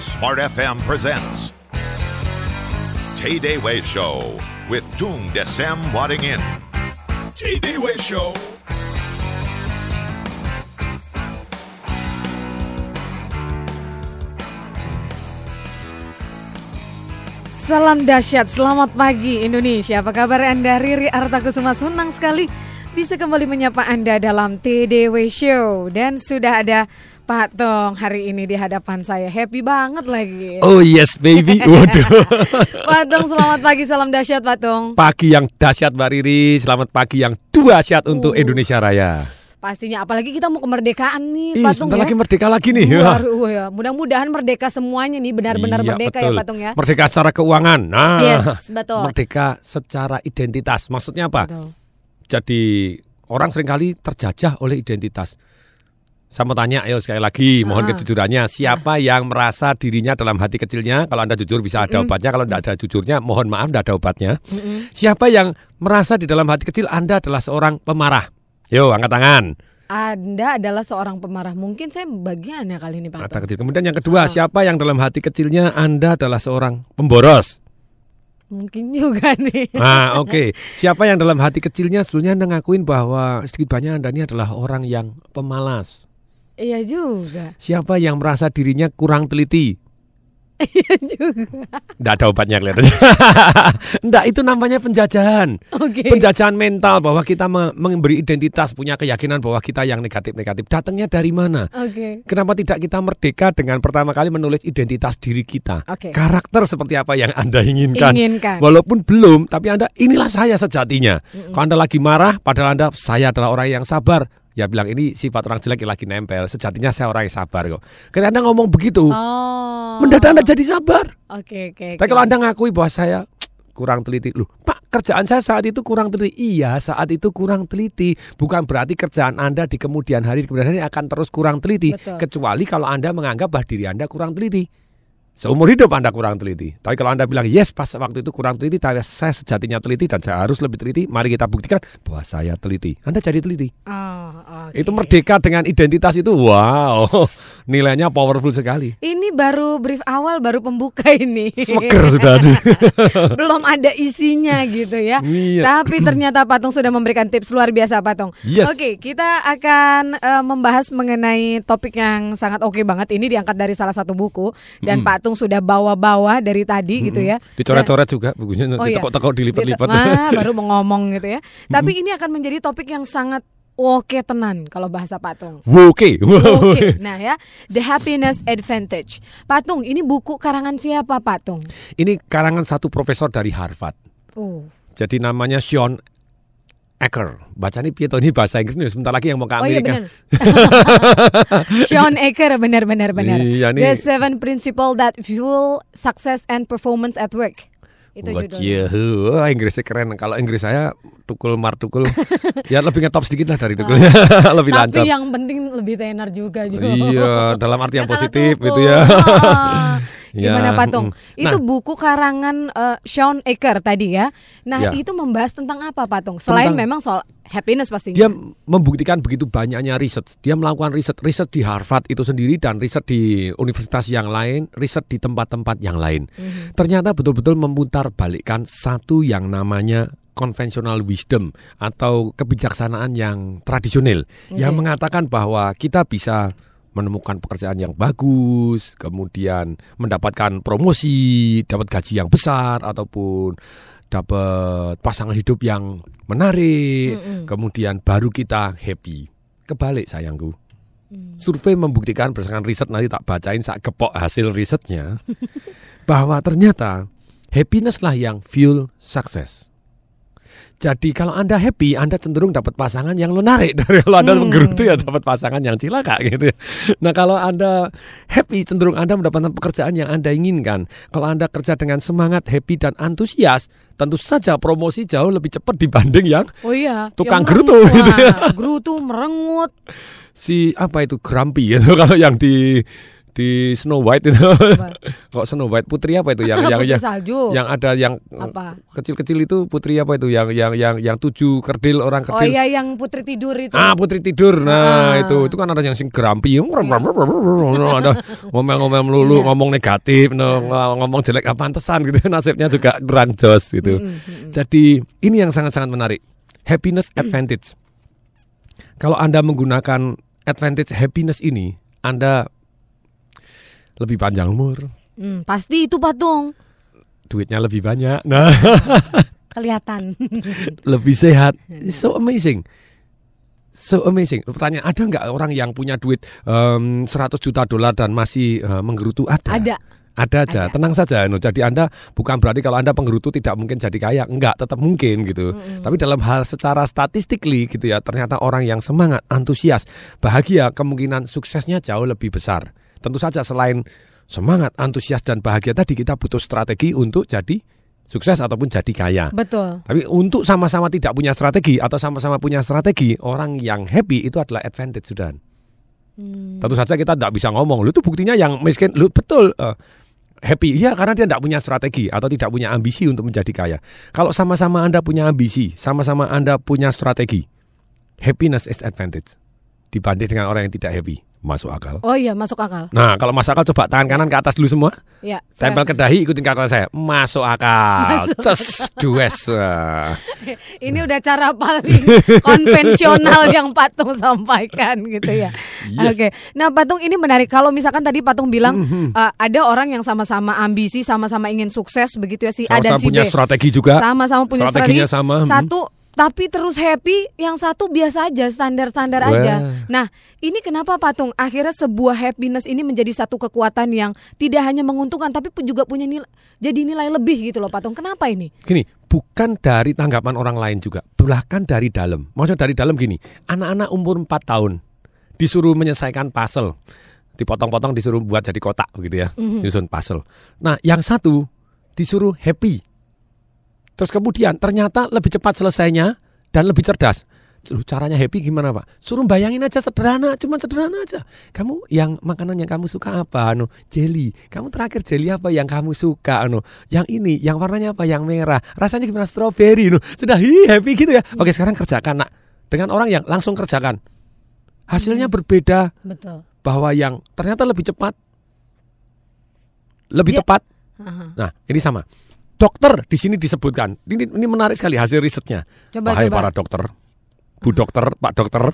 Smart FM presents Tay Day Way Show with Tung Desem Wadding In. Tay Day Way Show. Salam dahsyat, selamat pagi Indonesia. Apa kabar Anda? Riri Artakusuma senang sekali bisa kembali menyapa Anda dalam TDW Show dan sudah ada Pak Tong hari ini di hadapan saya. Happy banget lagi. Oh yes baby. Waduh. Pak Tong selamat pagi, salam dahsyat Pak Tong. Pagi yang dahsyat Mbak Riri, selamat pagi yang dahsyat untuk Uh. Indonesia Raya. Pastinya apalagi kita mau kemerdekaan nih Ih, Pak Tong ya. lagi merdeka lagi nih. Luar, wah ya. Mudah-mudahan merdeka semuanya nih benar-benar Iya, merdeka betul. ya Pak Tong ya. Merdeka secara keuangan. Nah, Yes, betul. merdeka secara identitas. Maksudnya apa? Betul. Jadi orang sering kali terjajah oleh identitas. Saya mau tanya, ayo sekali lagi, mohon Ah. kejujurannya. Siapa yang merasa dirinya dalam hati kecilnya, kalau Anda jujur bisa ada obatnya, kalau tidak ada jujurnya, mohon maaf, tidak ada obatnya. Siapa yang merasa di dalam hati kecil Anda adalah seorang pemarah? Yo, angkat tangan. Anda adalah seorang pemarah. Mungkin saya bagiannya kali ini Pak Mata Tong. kecil. Kemudian yang kedua, Ah. siapa yang dalam hati kecilnya Anda adalah seorang pemboros? Mungkin juga nih. Nah, oke. Siapa yang dalam hati kecilnya sebelumnya Anda ngakuin bahwa sedikit banyak Anda ini adalah orang yang pemalas? Iya juga. Siapa yang merasa dirinya kurang teliti? Iya juga. Tidak ada obatnya kelihatannya. Enggak, itu namanya penjajahan. Oke. Penjajahan mental bahwa kita me- memberi identitas, punya keyakinan bahwa kita yang negatif-negatif. Datangnya dari mana? Oke. Kenapa tidak kita merdeka dengan pertama kali menulis identitas diri kita? Oke. Karakter seperti apa yang Anda inginkan. Inginkan. Walaupun belum, tapi Anda inilah saya sejatinya. Kalau Anda lagi marah, padahal Anda saya adalah orang yang sabar. Ya bilang ini sifat orang jelek yang lagi nempel. Sejatinya saya orang yang sabar kok. Ketika Anda ngomong begitu, Oh. mendadak Anda jadi sabar. Oke oke. Tapi oke. kalau Anda ngakui bahwa saya kurang teliti, loh Pak kerjaan saya saat itu kurang teliti. Iya saat itu kurang teliti. Bukan berarti kerjaan Anda di kemudian hari, di kemudian hari akan terus kurang teliti. Betul. Kecuali kalau Anda menganggap bahwa diri Anda kurang teliti. Seumur hidup Anda kurang teliti. Tapi kalau Anda bilang, yes pas waktu itu kurang teliti, tapi saya sejatinya teliti dan saya harus lebih teliti, mari kita buktikan bahwa saya teliti. Anda jadi teliti. Oh, oke. Itu merdeka dengan identitas itu, wow, nilainya powerful sekali. Ini baru brief awal, baru pembuka ini. Sweger sudah ada. Belum ada isinya gitu ya. Iya. Tapi ternyata Patung sudah memberikan tips luar biasa Patung. Yes. Oke, kita akan eh, membahas mengenai topik yang sangat oke banget. Ini diangkat dari salah satu buku dan Mm. Patung sudah bawa-bawa dari tadi gitu ya. Dicoret-coret juga bukunya, Oh, iya. ditekuk-tekuk, dilipat-lipat. Wah, baru mau ngomong gitu ya. Tapi ini akan menjadi topik yang sangat oke tenan kalau bahasa Patung. Oke. Oke, nah ya, The Happiness Advantage. Patung, ini buku karangan siapa Patung? Ini karangan satu profesor dari Harvard. Oh, Jadi namanya Sean Acker. Bacanya piye toh? ini bahasa Inggris nih. Sebentar lagi yang mau ke oh iya Amerika. benar. Sean Aker, benar benar benar. Iya, nih. The Seven Principle That Fuel Success and Performance at Work. Itu Wah, judulnya. cie, wah, Inggrisnya keren. Kalau Inggris saya tukul mar tukul, ya lebih ngetop sedikit lah dari tukulnya, lebih Tapi lancar. yang penting lebih tenar juga juga. Iya, dalam arti yang positif tukul. gitu ya. Ah. Ya, Gimana Patung? mm. Itu Nah. buku karangan eh, Sean Aker tadi ya. Nah, Ya. itu membahas tentang apa Patung? Selain Tentang- memang soal happiness pastinya. Dia membuktikan begitu banyaknya riset. Dia melakukan riset, riset di Harvard itu sendiri dan riset di universitas yang lain, riset di tempat-tempat yang lain. Mhm. Ternyata betul-betul memutar balikkan satu yang namanya conventional wisdom atau kebijaksanaan yang tradisional yang Oke. mengatakan bahwa kita bisa menemukan pekerjaan yang bagus, kemudian mendapatkan promosi, dapat gaji yang besar ataupun dapat pasangan hidup yang menarik, Mm-mm. kemudian baru kita happy. Kebalik sayangku. Hmm. Survei membuktikan berdasarkan riset nanti tak bacain saat gepok hasil risetnya bahwa ternyata happiness lah yang fuel sukses. Jadi kalau Anda happy, Anda cenderung dapat pasangan yang menarik. Dari kalau Anda Hmm. menggerutu ya dapat pasangan yang cilaka gitu ya. Nah kalau Anda happy, cenderung Anda mendapatkan pekerjaan yang Anda inginkan. Kalau Anda kerja dengan semangat, happy, dan antusias, tentu saja promosi jauh lebih cepat dibanding yang Oh iya, Tukang yang gerutu merengut. gitu ya. Wah, Gerutu merengut. si apa itu grumpy gitu kalau yang di di Snow White itu. Kok Snow White putri apa itu yang yang yang, salju. yang ada yang kecil-kecil itu putri apa itu yang yang yang yang tujuh kerdil orang Oh kerdil. iya yang putri tidur itu. Ah putri tidur, nah Ah. itu itu kan ada yang sing gerampi, ada ngomel-ngomel melulu, Iya. ngomong negatif, no, ngomong jelek apa pantesan gitu, nasibnya juga kurang jos gitu. Mm, mm, mm. Jadi ini yang sangat-sangat menarik, happiness advantage. Kalau anda menggunakan advantage happiness ini, anda lebih panjang umur, Hmm, pasti itu patung duitnya lebih banyak, nah kelihatan. lebih sehat, It's so amazing. So amazing. Pertanyaan ada nggak orang yang punya duit em, 100 juta dolar dan masih eh, menggerutu? Ada. Ada. Ada aja. Ada. Tenang saja. No. Jadi Anda bukan berarti kalau Anda penggerutu tidak mungkin jadi kaya. Enggak, tetap mungkin gitu. Tapi dalam hal secara statistically gitu ya, ternyata orang yang semangat, antusias, bahagia, kemungkinan suksesnya jauh lebih besar. Tentu saja selain semangat, antusias dan bahagia tadi kita butuh strategi untuk jadi sukses ataupun jadi kaya. Betul. Tapi untuk sama-sama tidak punya strategi atau sama-sama punya strategi, orang yang happy itu adalah advantage sudah. Hmm. Tentu saja kita tidak bisa ngomong, lu itu buktinya yang miskin, lu betul eh, happy, ya karena dia tidak punya strategi atau tidak punya ambisi untuk menjadi kaya. Kalau sama-sama anda punya ambisi, sama-sama anda punya strategi, happiness is advantage dibanding dengan orang yang tidak happy, masuk akal. Oh iya masuk akal. Nah, kalau masuk akal coba tangan kanan ke atas dulu semua. Ya. Tempel ke dahi ikutin kata saya. Masuk akal. Masuk Ces, dues. Ini udah cara paling konvensional yang Patung sampaikan gitu ya. Yes. Oke. Nah, Patung ini menarik kalau misalkan tadi Patung bilang Mhm. eh, ada orang yang sama-sama ambisi, sama-sama ingin sukses begitu ya si A dan Sama-sama si punya B. strategi juga. Sama-sama punya Strateginya strategi. sama, mhm. Satu tapi terus happy, yang satu biasa aja, standar-standar Wah. aja. Nah, ini kenapa Patung? Akhirnya sebuah happiness ini menjadi satu kekuatan yang tidak hanya menguntungkan tapi pun juga punya nilai jadi nilai lebih gitu loh Patung. Kenapa ini? Gini, bukan dari tanggapan orang lain juga, bahkan dari dalam. Maksudnya dari dalam gini, anak-anak umur 4 tahun disuruh menyelesaikan puzzle. Dipotong-potong disuruh buat jadi kotak begitu ya, nyusun puzzle. Nah, yang satu disuruh happy. Terus kemudian ternyata lebih cepat selesainya dan lebih cerdas. Caranya happy gimana pak? Suruh bayangin aja sederhana, cuma sederhana aja. Kamu yang makanan yang kamu suka apa? Anu jelly. Kamu terakhir jelly apa yang kamu suka? Anu yang ini, yang warnanya apa? Yang merah. Rasanya gimana? Strawberry. Anu. Sudah hi, happy gitu ya. Oke sekarang kerjakan nak. Dengan orang yang langsung kerjakan. Hasilnya berbeda Betul. bahwa yang ternyata lebih cepat, lebih Dia- tepat. Nah ini sama. Dokter di sini disebutkan. Ini, ini menarik sekali hasil risetnya. Coba Wahai coba. para dokter, bu dokter, pak dokter,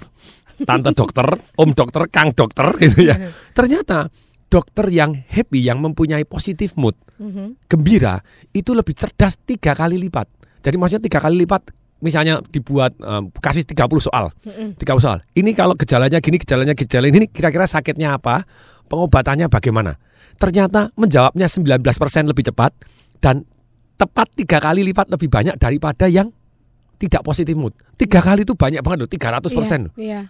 tante dokter, om dokter, kang dokter, gitu ya. Ternyata dokter yang happy, yang mempunyai positif mood, Mhm. gembira, itu lebih cerdas tiga kali lipat. Jadi maksudnya tiga kali lipat, misalnya dibuat em, kasih 30 soal, Mm-mm. 30 soal. Ini kalau gejalanya gini, gejalanya gejala ini, kira-kira sakitnya apa, pengobatannya bagaimana. Ternyata menjawabnya 19% lebih cepat dan tepat tiga kali lipat lebih banyak daripada yang tidak positif mood. Tiga kali itu banyak banget loh, 300 persen. Iya, iya.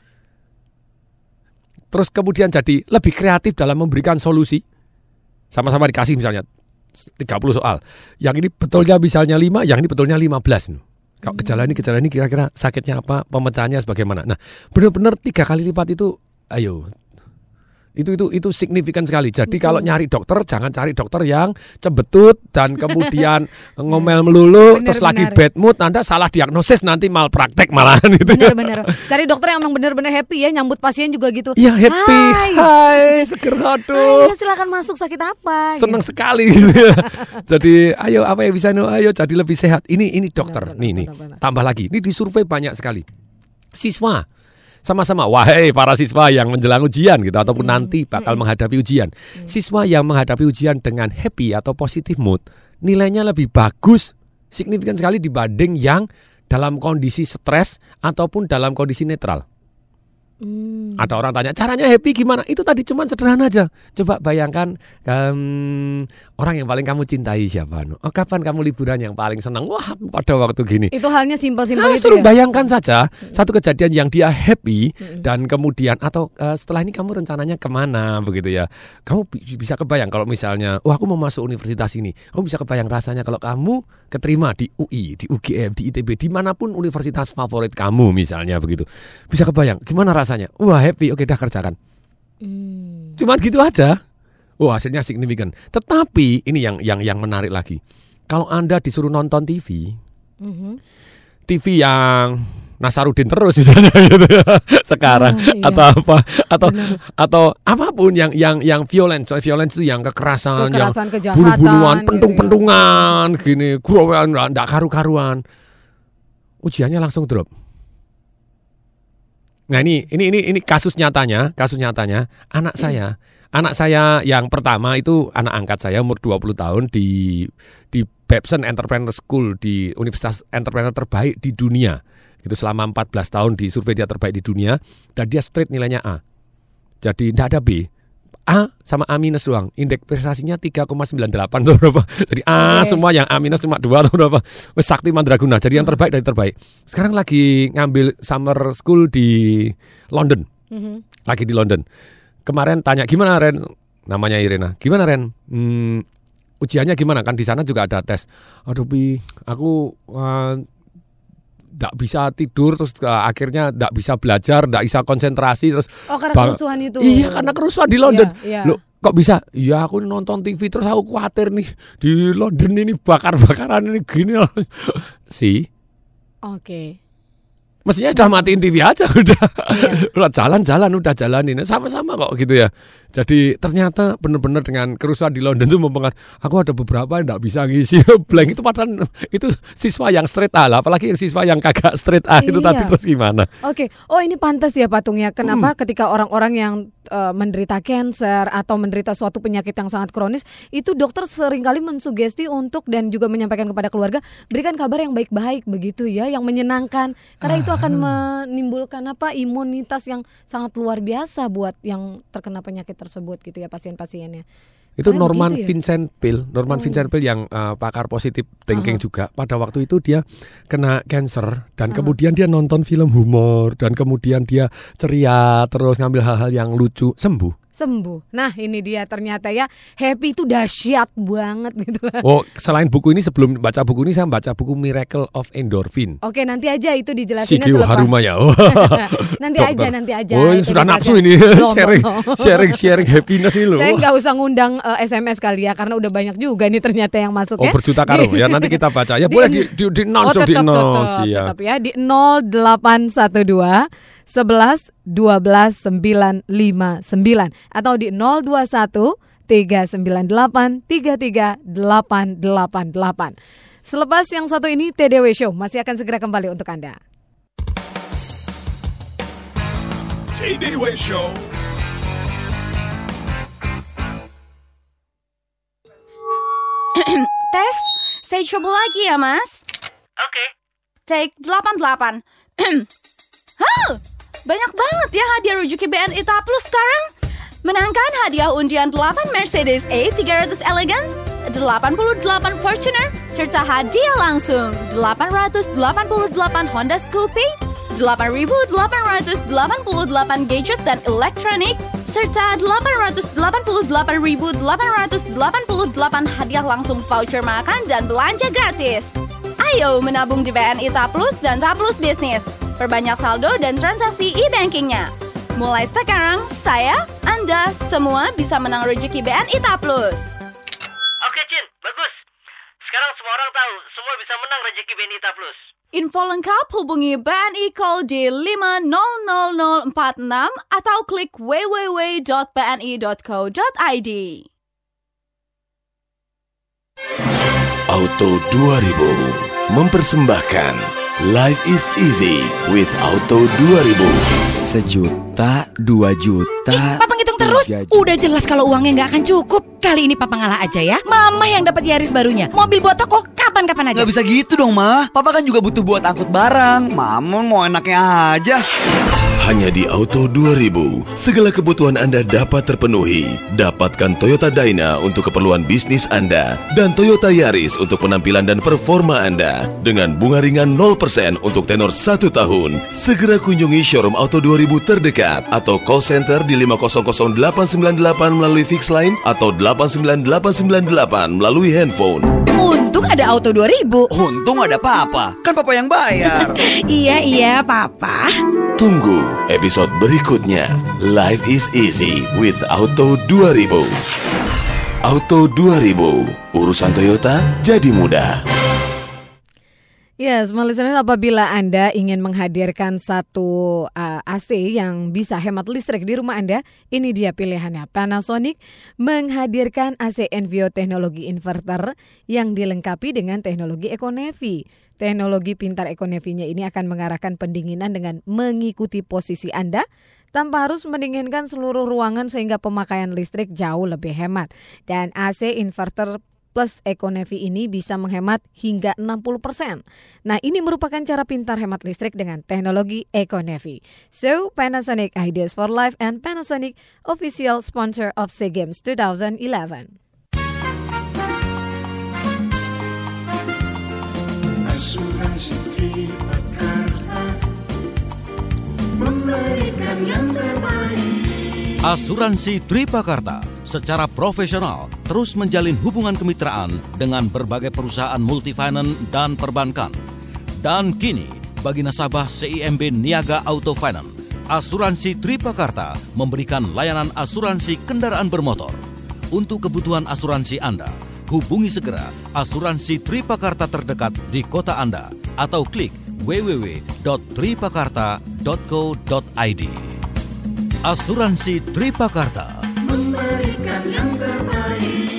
Terus kemudian jadi lebih kreatif dalam memberikan solusi. Sama-sama dikasih misalnya 30 soal. Yang ini betulnya misalnya 5, yang ini betulnya 15. nih. Kalau gejala ini, gejala ini kira-kira sakitnya apa, pemecahannya sebagaimana. Nah, benar-benar tiga kali lipat itu, ayo, itu itu itu signifikan sekali. Jadi kalau nyari dokter jangan cari dokter yang cebetut dan kemudian ngomel melulu, Benar, terus lagi benar. bad mood, anda salah diagnosis nanti malpraktek malahan gitu. Bener-bener. Cari dokter yang emang bener-bener happy ya nyambut pasien juga gitu. Iya happy, Hai. hai, seger aduh. Ayo silakan masuk sakit apa? seneng gitu. sekali gitu. jadi ayo apa yang bisa no ayo jadi lebih sehat ini ini dokter Benar, nih nih benar, benar. tambah lagi ini disurvei banyak sekali siswa sama-sama. Wahai para siswa yang menjelang ujian gitu ataupun nanti bakal menghadapi ujian. Siswa yang menghadapi ujian dengan happy atau positif mood nilainya lebih bagus signifikan sekali dibanding yang dalam kondisi stres ataupun dalam kondisi netral Hmm. ada orang tanya caranya happy gimana? Itu tadi cuman sederhana aja. Coba bayangkan em, orang yang paling kamu cintai siapa? Oh, kapan kamu liburan yang paling senang? Wah, pada waktu gini. Itu halnya simpel-simpel Nah, itu suruh ya. bayangkan saja satu kejadian yang dia happy dan kemudian atau eh, setelah ini kamu rencananya ke mana begitu ya? Kamu bi- bisa kebayang kalau misalnya, wah aku mau masuk universitas ini, kamu bisa kebayang rasanya kalau kamu keterima di UI, di UGM, di ITB, di mana pun universitas favorit kamu misalnya begitu, bisa kebayang gimana rasanya? Wah happy, oke dah kerjakan. Hmm. Cuman gitu aja. Oh hasilnya signifikan. Tetapi ini yang yang yang menarik lagi. Kalau anda disuruh nonton TV, Mhm. TV yang Nasarudin terus misalnya gitu ya sekarang Ah, iya. atau apa atau Benar. atau apa pun yang yang yang violence violence itu yang kekerasan, yang Kekerasan, kejahatan, bulu-buluan gitu ya. pentung-pentungan gini kurowan ndak karu-karuan ujiannya langsung drop nah ini ini ini ini kasus nyatanya kasus nyatanya. Anak saya anak saya yang pertama itu anak angkat saya umur 20 tahun di di Babson Entrepreneur School di Universitas Entrepreneur terbaik di dunia. Itu selama 14 tahun di survei dia terbaik di dunia dan dia straight nilainya A. Jadi tidak ada B A sama A minus doang. Indeks prestasinya 3,98 tuh berapa. Jadi A Oke. semua yang A minus cuma 2 atau berapa. Wes Sakti Mandraguna. Jadi yang terbaik dari terbaik. Sekarang lagi ngambil summer school di London. Mhm. Lagi di London. Kemarin tanya gimana Ren? Namanya Irena. Gimana Ren? Hmm, ujiannya gimana? Kan di sana juga ada tes. Aduh Pi, aku tidak bisa tidur terus uh, akhirnya tidak bisa belajar, tidak bisa konsentrasi terus Oh karena Bang- kerusuhan itu. Iya karena kerusuhan di London. Iya, iya. Loh, kok bisa? Iya aku nonton TV terus aku khawatir nih di London ini bakar-bakaran ini gini loh. sih. Oke. Mestinya sudah matiin TV aja udah. Iya. udah jalan-jalan udah jalanin sama-sama kok gitu ya. Jadi ternyata benar-benar dengan kerusuhan di London itu mempengaruhi. Aku ada beberapa yang tidak bisa ngisi blank itu padahal itu siswa yang straight A lah, apalagi yang siswa yang kagak straight A itu Iya. tadi terus gimana? Oke, oh ini pantas ya patungnya. Kenapa Hmm. ketika orang-orang yang eh, menderita cancer atau menderita suatu penyakit yang sangat kronis, itu dokter sering kali mensugesti untuk dan juga menyampaikan kepada keluarga berikan kabar yang baik-baik begitu ya, yang menyenangkan. Karena itu akan menimbulkan apa imunitas yang sangat luar biasa buat yang terkena penyakit tersebut gitu ya pasien-pasiennya. Itu Norman ya? Vincent Peale, Norman Oh. Vincent Peale yang uh, pakar positif thinking Aha. juga. Pada waktu itu dia kena cancer dan Aha. kemudian dia nonton film humor dan kemudian dia ceria terus ngambil hal-hal yang lucu sembuh. Sembuh. Nah, ini dia ternyata ya happy itu dahsyat banget gitu. Oh, selain buku ini sebelum baca buku ini saya baca buku Miracle of Endorphin. Oke, nanti aja itu dijelasinnya Sikio selepas Harumaya. Oh. nanti Dokter. aja nanti aja. Oh, ini sudah nafsu ini sharing, sharing, sharing happiness ini loh. Saya nggak usah ngundang eh, SMS kali ya karena udah banyak juga nih ternyata yang masuk Oh ya. berjuta karung ya nanti kita baca ya Di- boleh di di, di Oh announce dong, di tetap, tetap, iya. tetap ya di 0812 11 12 959 atau di 021 398 33888. Selepas yang satu ini TDW Show masih akan segera kembali untuk Anda. TDW Show. Tes, saya coba lagi ya, Mas. Oke. Take 88. Hah, banyak banget ya hadiah Rujuki BNI Ta Plus sekarang. Menangkan hadiah undian 8 Mercedes A 300 Elegance, 88 Fortuner, serta hadiah langsung 888 Honda Scoopy, 8.888 gadget dan elektronik, serta 888.888 hadiah langsung voucher makan dan belanja gratis. Ayo menabung di BNI Ta Plus dan Ta Plus Bisnis. Perbanyak saldo dan transaksi e-bankingnya. Mulai sekarang, saya, Anda, semua bisa menang rezeki BNI Ta Plus. Oke, Cin. Bagus. Sekarang semua orang tahu, semua bisa menang rezeki Benita Plus. Info lengkap hubungi BNI Call di 500046 atau klik www.bni.co.id. Auto 2000 mempersembahkan Life is easy with Auto 2000. Sejuta, dua juta. Papa ngitung terus. juta. Udah jelas kalau uangnya nggak akan cukup. Kali ini Papa ngalah aja ya. Mama yang dapat Yaris barunya. Mobil buat toko kapan-kapan aja. Nggak bisa gitu dong, Ma. Papa kan juga butuh buat angkut barang. Mama mau enaknya aja. Hanya di Auto 2000, segala kebutuhan Anda dapat terpenuhi. Dapatkan Toyota Dyna untuk keperluan bisnis Anda dan Toyota Yaris untuk penampilan dan performa Anda dengan bunga ringan 0% untuk tenor 1 tahun. Segera kunjungi showroom Auto 2000 terdekat atau call center di 500898 melalui fix line atau 89898 melalui handphone. Untung ada Auto 2000. Untung ada Papa. Kan Papa yang bayar. iya iya Papa. Tunggu episode berikutnya. Life is easy with Auto 2000. Auto 2000. Urusan Toyota jadi mudah. Ya, semua listener apabila Anda ingin menghadirkan satu uh, AC yang bisa hemat listrik di rumah Anda, ini dia pilihannya. Panasonic menghadirkan AC Envio teknologi inverter yang dilengkapi dengan teknologi Econevi. Teknologi pintar Econevi-nya ini akan mengarahkan pendinginan dengan mengikuti posisi Anda tanpa harus mendinginkan seluruh ruangan sehingga pemakaian listrik jauh lebih hemat. Dan AC inverter plus Econevi ini bisa menghemat hingga 60%. Nah, ini merupakan cara pintar hemat listrik dengan teknologi Econevi. So, Panasonic Ideas for Life and Panasonic official sponsor of SEA Games 2011. Asuransi Tripakarta memberikan yang terbaik. Asuransi Tripakarta secara profesional terus menjalin hubungan kemitraan dengan berbagai perusahaan multifinance dan perbankan. Dan kini, bagi nasabah CIMB Niaga Auto Finance, Asuransi Tripakarta memberikan layanan asuransi kendaraan bermotor. Untuk kebutuhan asuransi Anda, hubungi segera asuransi Tripakarta terdekat di kota Anda atau klik www.tripakarta.co.id. Asuransi Tripakarta. Memberikan yang terbaik.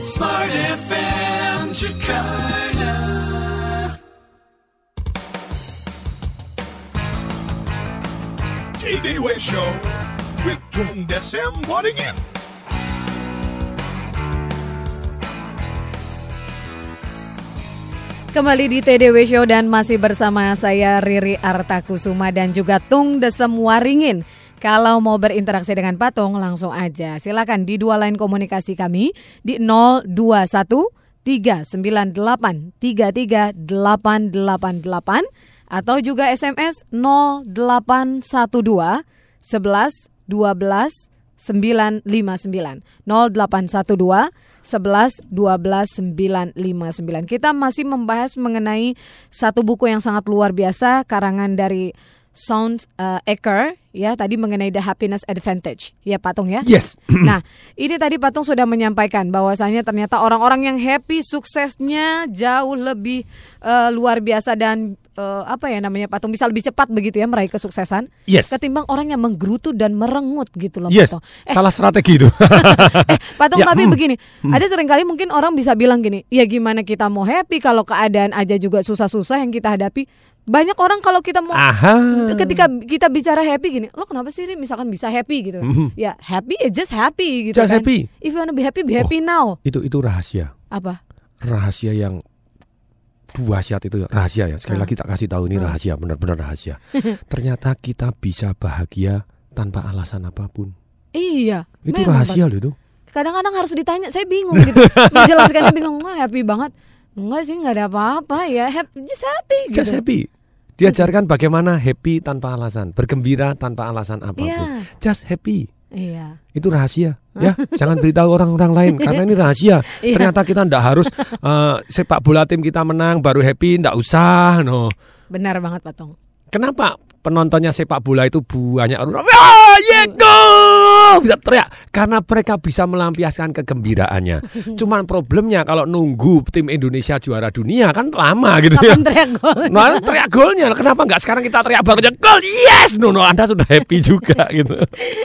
Smart FM Jakarta. TDW Show with Desem. Kembali di TDW Show dan masih bersama saya Riri Artakusuma dan juga Tung Desem Waringin. Kalau mau berinteraksi dengan Patung langsung aja. Silakan di dua line komunikasi kami di 021 398 33888 atau juga SMS 0812 11 12 959 0812 11 12 959. Kita masih membahas mengenai satu buku yang sangat luar biasa karangan dari Sound uh, Ecker ya tadi mengenai the happiness advantage ya Patung ya. Yes. nah, ini tadi Patung sudah menyampaikan bahwasanya ternyata orang-orang yang happy suksesnya jauh lebih uh, luar biasa dan uh, apa ya namanya Patung bisa lebih cepat begitu ya meraih kesuksesan Yes. ketimbang orang yang menggerutu dan merengut gitu loh Yes, Patung. salah strategi itu. eh, Patung Ya, tapi hmm, begini, ada sering kali mungkin orang bisa bilang gini, ya gimana kita mau happy kalau keadaan aja juga susah-susah yang kita hadapi. Banyak orang kalau kita mau Aha. ketika kita bicara happy gini, lo kenapa sih misalkan bisa happy gitu? Mhm. Ya happy ya just happy gitu Just kan. happy. If you wanna be happy, be happy now. itu itu rahasia. Apa? Rahasia yang dahsyat itu rahasia ya. Sekali Ah. lagi tak kasih tahu ini rahasia, benar-benar rahasia. Ternyata kita bisa bahagia tanpa alasan apa pun. Iya. Itu memang, rahasia loh itu. Kadang-kadang harus ditanya, saya bingung gitu. Menjelaskannya bingung, wah happy banget. Enggak sih, nggak ada apa-apa ya. Happy, just happy gitu. Just happy. Diajarkan bagaimana happy tanpa alasan, bergembira tanpa alasan apa pun. Iya. Just happy. Iya. Itu rahasia ya. Jangan beritahu orang-orang lain karena ini rahasia. Iya. Ternyata kita ndak harus eh, sepak bola tim kita menang baru happy, ndak usah no. Benar banget Patung. Kenapa penontonnya sepak bola itu banyak orang Go! bisa teriak karena mereka bisa melampiaskan kegembiraannya. Cuman problemnya kalau nunggu tim Indonesia juara dunia kan lama gitu ya. Teriak gol? Nah, teriak golnya. Kenapa nggak sekarang kita teriak aja gol? Yes, no, no, Anda sudah happy juga gitu.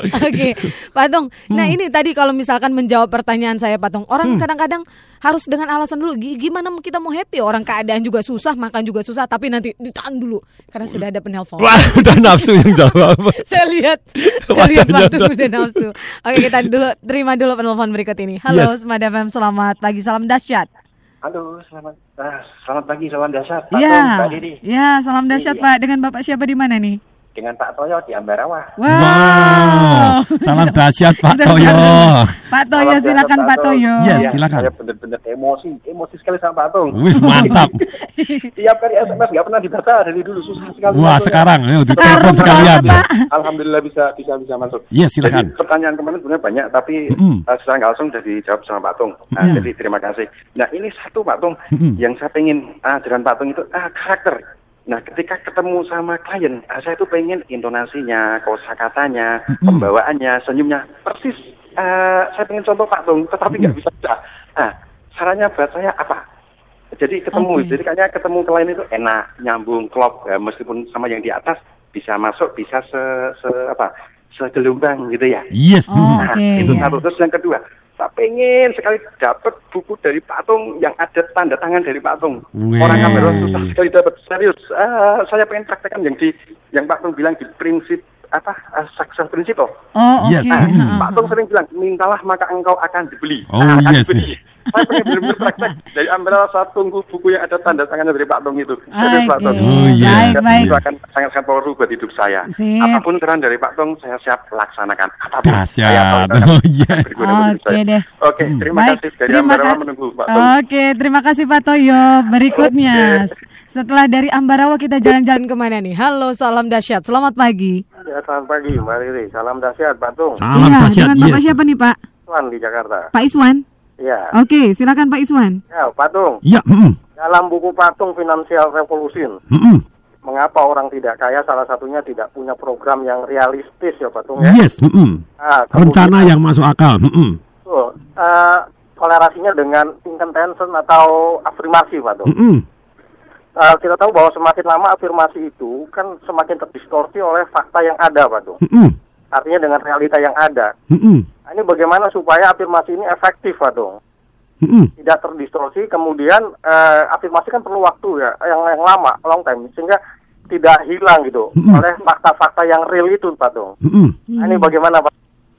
Oke, Patung. Nah Hmm. ini tadi kalau misalkan menjawab pertanyaan saya Patung, orang kadang-kadang harus dengan alasan dulu. Gi- Gimana kita mau happy? Orang keadaan juga susah, makan juga susah, tapi nanti ditahan dulu karena sudah ada penelpon. Wah, udah nafsu yang jawab. saya lihat, saya lihat Patung udah. nafsu. Oke, kita dulu terima dulu penelpon berikut ini. Halo, Yes. Smart FM, selamat pagi, salam dahsyat. Halo, selamat ah, selamat pagi, salam dahsyat. Pak Iya, Tom, Pak Didi. ya, salam dahsyat Iya. Pak. Dengan Bapak siapa di mana nih? Dengan Pak Toyo di Ambarawa. Wow, salam dahsyat Pak Toyo. Pak Toyo silakan Pak Toyo. Yes. Iya, silakan. Saya benar-benar emosi, emosi sekali sama Pak Tung. Wis mantap. Tiap kali SMS nggak pernah dibaca dari dulu susah sekali. Wah, Pak sekarang ya. ayo ditelepon sekalian. Alhamdulillah bisa bisa bisa masuk. Iya, silakan. Jadi pertanyaan kemarin sebenarnya banyak, tapi uh, secara nggak langsung sudah dijawab sama Pak Tung. Nah, Mm. Jadi terima kasih. Nah ini satu Pak Tung yang saya pengen ah, dengan Pak Tung itu ah, karakter. Nah ketika ketemu sama klien, ah, saya tuh pengen intonasinya, kosakatanya, pembawaannya, senyumnya persis. ah, saya pengen contoh Pak Tung, tetapi nggak bisa. Nah, sarannya buat saya apa? Jadi ketemu, Oke. jadi kayaknya ketemu klien itu enak, nyambung, klop, ya, meskipun sama yang di atas bisa masuk, bisa se, se apa, segelombang gitu ya. Yes. Oh. Nah, oke, itu satu. Terus yang kedua, saya pengen sekali dapat buku dari Pak Tung yang ada tanda tangan dari Pak Tung. Wih. Orang kamera susah sekali dapat. Serius, Ah, saya pengen praktekkan yang di yang Pak Tung bilang di prinsip apa uh, success principle. Oh, oke. Yes. Nah, Mm. Pak Tung sering bilang, mintalah maka engkau akan dibeli. Oh, Nah, akan yes. dibeli. Saya pengen benar-benar praktek dari Ambara saya tunggu buku yang ada tanda tangannya dari Pak Tung itu. Serius, Pak Oke, Tung. Oh, yes. baik, baik. Itu akan sangat-sangat powerful buat hidup saya. Sip. Apa pun saran dari Pak Tung, saya siap laksanakan. Apa pun. Dahsyat. Saya Oh, yes. Oke saya. deh. Oke, terima Baik, kasih dari terima Ambarawa menunggu Pak Tung. Oke, terima kasih Pak Toyo. Berikutnya, setelah dari Ambarawa kita jalan-jalan ke mana nih? Halo, salam dahsyat. Selamat pagi. Ya, selamat pagi Mbak Riri. Salam dahsyat Pak Tung. Salam iya, dahsyat. dengan Bapak Yes. siapa nih Pak? Tuan di Jakarta. Pak Iswan. Iya. Oke, silakan Pak Iswan. Ya, Pak Tung. Ya, mm. Dalam buku Patung Financial Revolution, Mm-mm. mengapa orang tidak kaya salah satunya tidak punya program yang realistis ya Pak Tung ya? Yes. mm-mm. Ah, kemudian- Rencana yang masuk akal. mm-mm. Betul. Eh, toleransinya dengan intention atau afirmasi Pak Tung. Eh, kita tahu bahwa semakin lama afirmasi itu kan semakin terdistorsi oleh fakta yang ada Pak Tung. Mm-mm. Artinya dengan realita yang ada. Mm-mm. Nah, ini bagaimana supaya afirmasi ini efektif Pak Tung? Mm-mm. tidak terdistorsi kemudian eh, afirmasi kan perlu waktu ya yang yang lama long time sehingga tidak hilang gitu Mm-mm. oleh fakta-fakta yang real itu Pak Tung. Mm-mm. Nah, ini bagaimana Pak?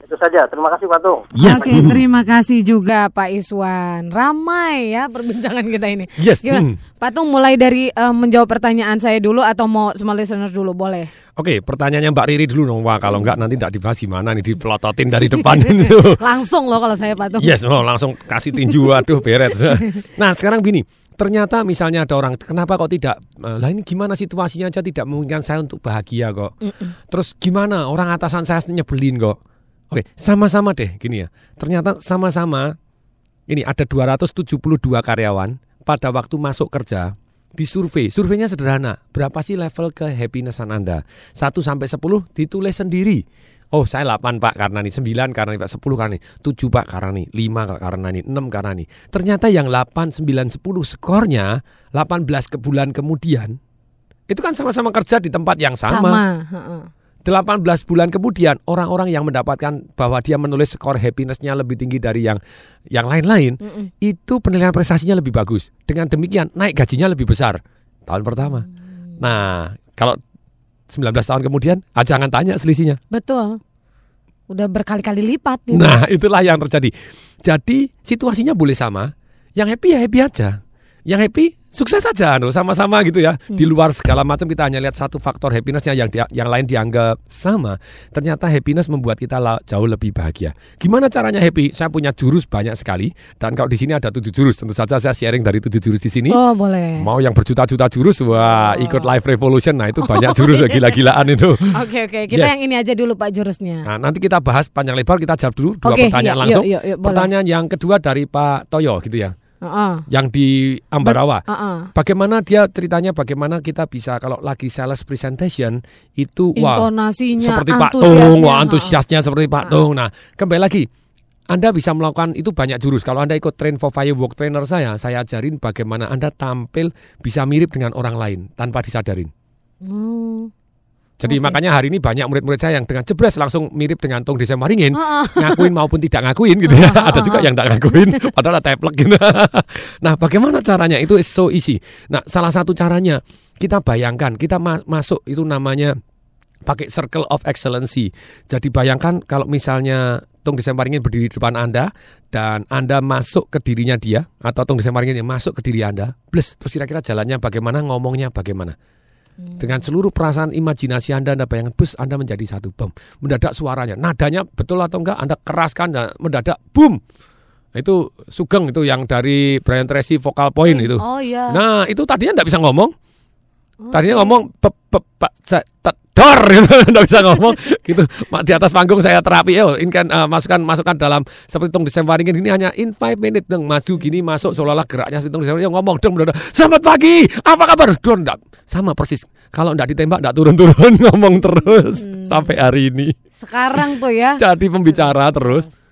Itu saja. Terima kasih Pak Tung. Yes. Oke, mm. terima kasih juga Pak Iswan. Ramai ya perbincangan kita ini. Yes, Gimana? hmm. Pak Tung mulai dari eh, menjawab pertanyaan saya dulu atau mau semua listener dulu boleh? Oke, pertanyaannya Mbak Riri dulu dong. Wah, kalau enggak nanti enggak dibahas gimana nih dipelototin dari depan itu. Langsung loh kalau saya Pak Tung. Yes, oh, langsung kasih tinju, aduh beret. Nah, sekarang gini, ternyata misalnya ada orang, kenapa kok tidak, eh, lah ini gimana situasinya aja tidak memungkinkan saya untuk bahagia kok. Terus gimana orang atasan saya nyebelin kok. Oke, sama-sama deh gini ya. Ternyata sama-sama, ini ada 272 karyawan pada waktu masuk kerja, di survei. Surveinya sederhana. Berapa sih level kehappinessan Anda? 1 sampai 10 ditulis sendiri. Oh, saya 8 Pak karena ini, 9 karena ini, Pak 10 karena ini, 7 Pak karena ini, 5 karena ini, 6 karena ini. Ternyata yang 8, 9, 10 skornya 18 ke bulan kemudian itu kan sama-sama kerja di tempat yang sama. Sama. Heeh. 18 bulan kemudian orang-orang yang mendapatkan bahwa dia menulis skor happiness-nya lebih tinggi dari yang yang lain-lain Mm-mm. itu penilaian prestasinya lebih bagus. Dengan demikian naik gajinya lebih besar tahun pertama. Nah, kalau 19 tahun kemudian, ah, jangan tanya selisihnya. Betul. Udah berkali-kali lipat gitu. Nah, itulah yang terjadi. Jadi situasinya boleh sama. Yang happy ya happy aja. Yang happy sukses aja, no, sama-sama gitu ya. Di luar segala macam kita hanya lihat satu faktor happinessnya yang dia- yang lain dianggap sama. Ternyata happiness membuat kita la- jauh lebih bahagia. Gimana caranya happy? Saya punya jurus banyak sekali. Dan kalau di sini ada tujuh jurus, tentu saja saya sharing dari tujuh jurus di sini. Oh, boleh. Mau yang berjuta-juta jurus, wah ikut live revolution. Nah itu banyak jurus iya. gila-gilaan itu. Oke, oke. Kita Yes. yang ini aja dulu Pak jurusnya. Nah, nanti kita bahas panjang lebar, kita jawab dulu dua Oke, pertanyaan iya, langsung. yuk, yuk, yuk, boleh. pertanyaan yang kedua dari Pak Toyo gitu ya, Heeh. yang di Ambarawa. Heeh. Bagaimana dia ceritanya bagaimana kita bisa kalau lagi sales presentation itu wah Intonasinya, seperti Pak Tung, wah antusiasnya seperti Pak Tung. Nah, kembali lagi anda bisa melakukan itu banyak jurus. Kalau Anda ikut train for firework trainer saya, saya ajarin bagaimana Anda tampil bisa mirip dengan orang lain tanpa disadarin. Hmm. Jadi Oke. makanya hari ini banyak murid-murid saya yang dengan jebres langsung mirip dengan Tung Desa Maringin, Heeh. ngakuin maupun tidak ngakuin gitu ya. Ada juga yang tidak ngakuin, padahal ada teplek gitu. nah, bagaimana caranya? Itu is so easy. Nah, salah satu caranya kita bayangkan, kita ma- masuk itu namanya pakai circle of excellency. Jadi bayangkan kalau misalnya Tung Desa Maringin berdiri di depan Anda dan Anda masuk ke dirinya dia atau Tung Desa Maringin yang masuk ke diri Anda, plus terus kira-kira jalannya bagaimana, ngomongnya bagaimana. Dengan seluruh perasaan imajinasi Anda, Anda bayangkan bus Anda menjadi satu bom. Mendadak suaranya, nadanya betul atau enggak Anda keraskan dan mendadak boom. Itu Sugeng itu yang dari Brian Tracy Vocal Point itu. Oh iya. Nah, itu tadinya enggak bisa ngomong. Tadinya ngomong pe, pe, pe, dor gitu, enggak bisa ngomong. Gitu. Di atas panggung saya terapi, yo, ini kan eh, masukkan masukkan dalam seperti tung disemparingin ini hanya in 5 minute dong. Maju gini masuk seolah-olah geraknya seperti disemparingin ngomong dong mendadak, selamat pagi apa kabar? Dor enggak sama persis. Kalau enggak ditembak enggak turun-turun ngomong terus sampai hari ini. Sekarang tuh ya. jadi pembicara terus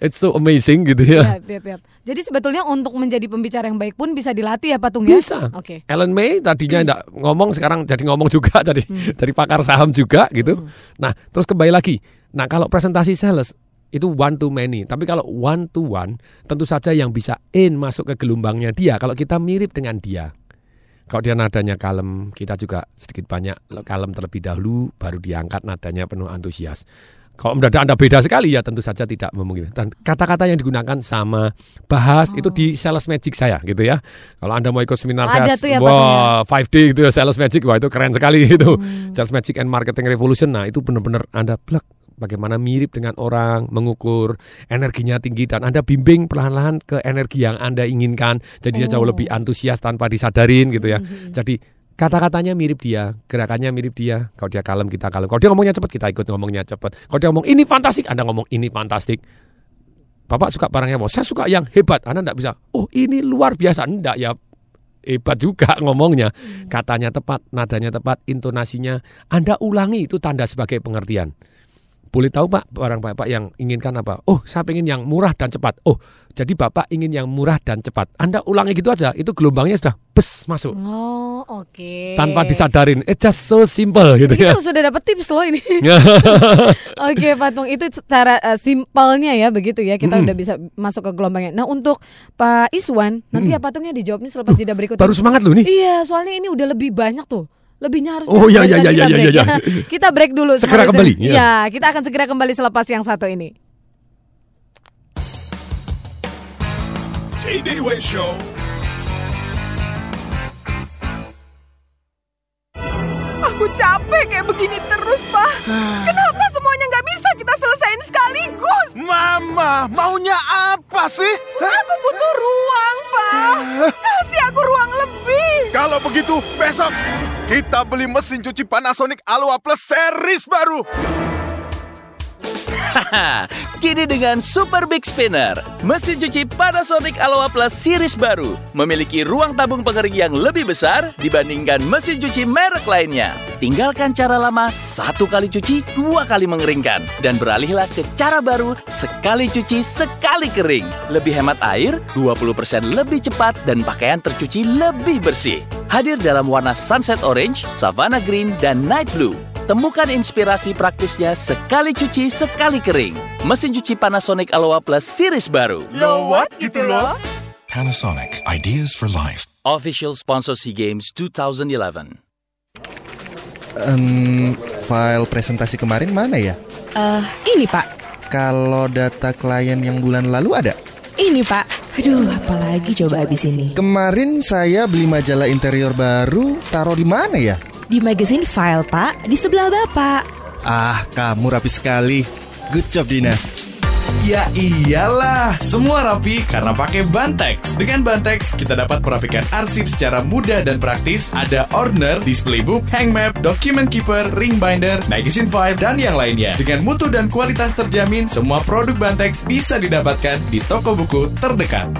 it's so amazing gitu ya Yap, yap, yap. Jadi sebetulnya untuk menjadi pembicara yang baik pun bisa dilatih ya Patung ya? Bisa. Oke. Ellen May tadinya enggak ngomong sekarang jadi ngomong juga jadi dari pakar saham juga gitu. Nah, terus kembali lagi. Nah, kalau presentasi sales itu one to many, tapi kalau one to one tentu saja yang bisa in masuk ke gelombangnya dia kalau kita mirip dengan dia. Kalau dia nadanya kalem, kita juga sedikit banyak kalem terlebih dahulu baru diangkat nadanya penuh antusias. Kalau mendadak Anda beda sekali ya tentu saja tidak memungkinkan. Dan kata-kata yang digunakan sama bahas itu di sales magic saya gitu ya. Kalau Anda mau ikut seminar sales, tuh ya, wah 5D gitu ya sales magic, wah itu keren sekali itu. Sales magic and marketing revolution. Nah, itu benar-benar Anda plek bagaimana mirip dengan orang, mengukur energinya tinggi dan Anda bimbing perlahan-lahan ke energi yang Anda inginkan. Jadinya jauh lebih antusias tanpa disadarin gitu ya. Jadi kata-katanya mirip dia, gerakannya mirip dia. Kalau dia kalem kita kalem. Kalau dia ngomongnya cepat kita ikut ngomongnya cepat. Kalau dia ngomong ini fantastik, Anda ngomong ini fantastik. Bapak suka barangnya apa? Saya suka yang hebat. Anda enggak bisa. Oh, ini luar biasa. Enggak ya hebat juga ngomongnya. Katanya tepat, nadanya tepat, intonasinya. Anda ulangi itu tanda sebagai pengertian. Boleh tahu Pak, barang Bapak yang inginkan apa? Oh, saya pengen yang murah dan cepat. Oh, jadi Bapak ingin yang murah dan cepat. Anda ulangi gitu aja, itu gelombangnya sudah bes masuk. Oh, oke. Tanpa disadarin, it's just so simple gitu Ini ya. tuh sudah dapat tips loh ini. Oke, Patung itu cara eh, simpelnya ya begitu ya. Kita Mm-mm. udah bisa masuk ke gelombangnya. Nah, untuk Pak Iswan, nanti ya Patungnya dijawabnya selepas jeda berikut. baru semangat loh nih. Iya, soalnya ini udah lebih banyak tuh. Lebihnya harus Oh, iya, iya, kita iya, iya, break iya, ya. iya. Kita break dulu. Segera kembali, iya. Ya, kita akan segera kembali selepas yang satu ini. TDW Show. Aku capek kayak begini terus, Pak. Kenapa semuanya nggak bisa kita selesaiin sekaligus? Mama, maunya apa sih? Aku butuh ruang, Pak. Kasih aku ruang lebih. Kalau begitu, besok kita beli mesin cuci Panasonic Aloha Plus series baru. Kini dengan Super Big Spinner, mesin cuci Panasonic Aloha Plus series baru memiliki ruang tabung pengering yang lebih besar dibandingkan mesin cuci merek lainnya. Tinggalkan cara lama satu kali cuci, dua kali mengeringkan. Dan beralihlah ke cara baru sekali cuci, sekali kering. Lebih hemat air, 20% lebih cepat, dan pakaian tercuci lebih bersih. Hadir dalam warna Sunset Orange, Savannah Green, dan Night Blue. Temukan inspirasi praktisnya sekali cuci, sekali kering. Mesin cuci Panasonic Aloha Plus series baru. Lo what gitu loh? Panasonic, ideas for life. Official sponsor SEA Games 2011. Em, file presentasi kemarin mana ya? Eh, ini Pak. Kalau data klien yang bulan lalu ada? Ini Pak. Aduh, apalagi coba abis ini. Kemarin saya beli majalah interior baru, taruh di mana ya? Di magazine file Pak, di sebelah Bapak. Ah, kamu rapi sekali. Good job, Dina. Ya iyalah, semua rapi karena pakai Bantex. Dengan Bantex, kita dapat merapikan arsip secara mudah dan praktis. Ada ordner, display book, hang map, document keeper, ring binder, magazine file, dan yang lainnya. Dengan mutu dan kualitas terjamin, semua produk Bantex bisa didapatkan di toko buku terdekat.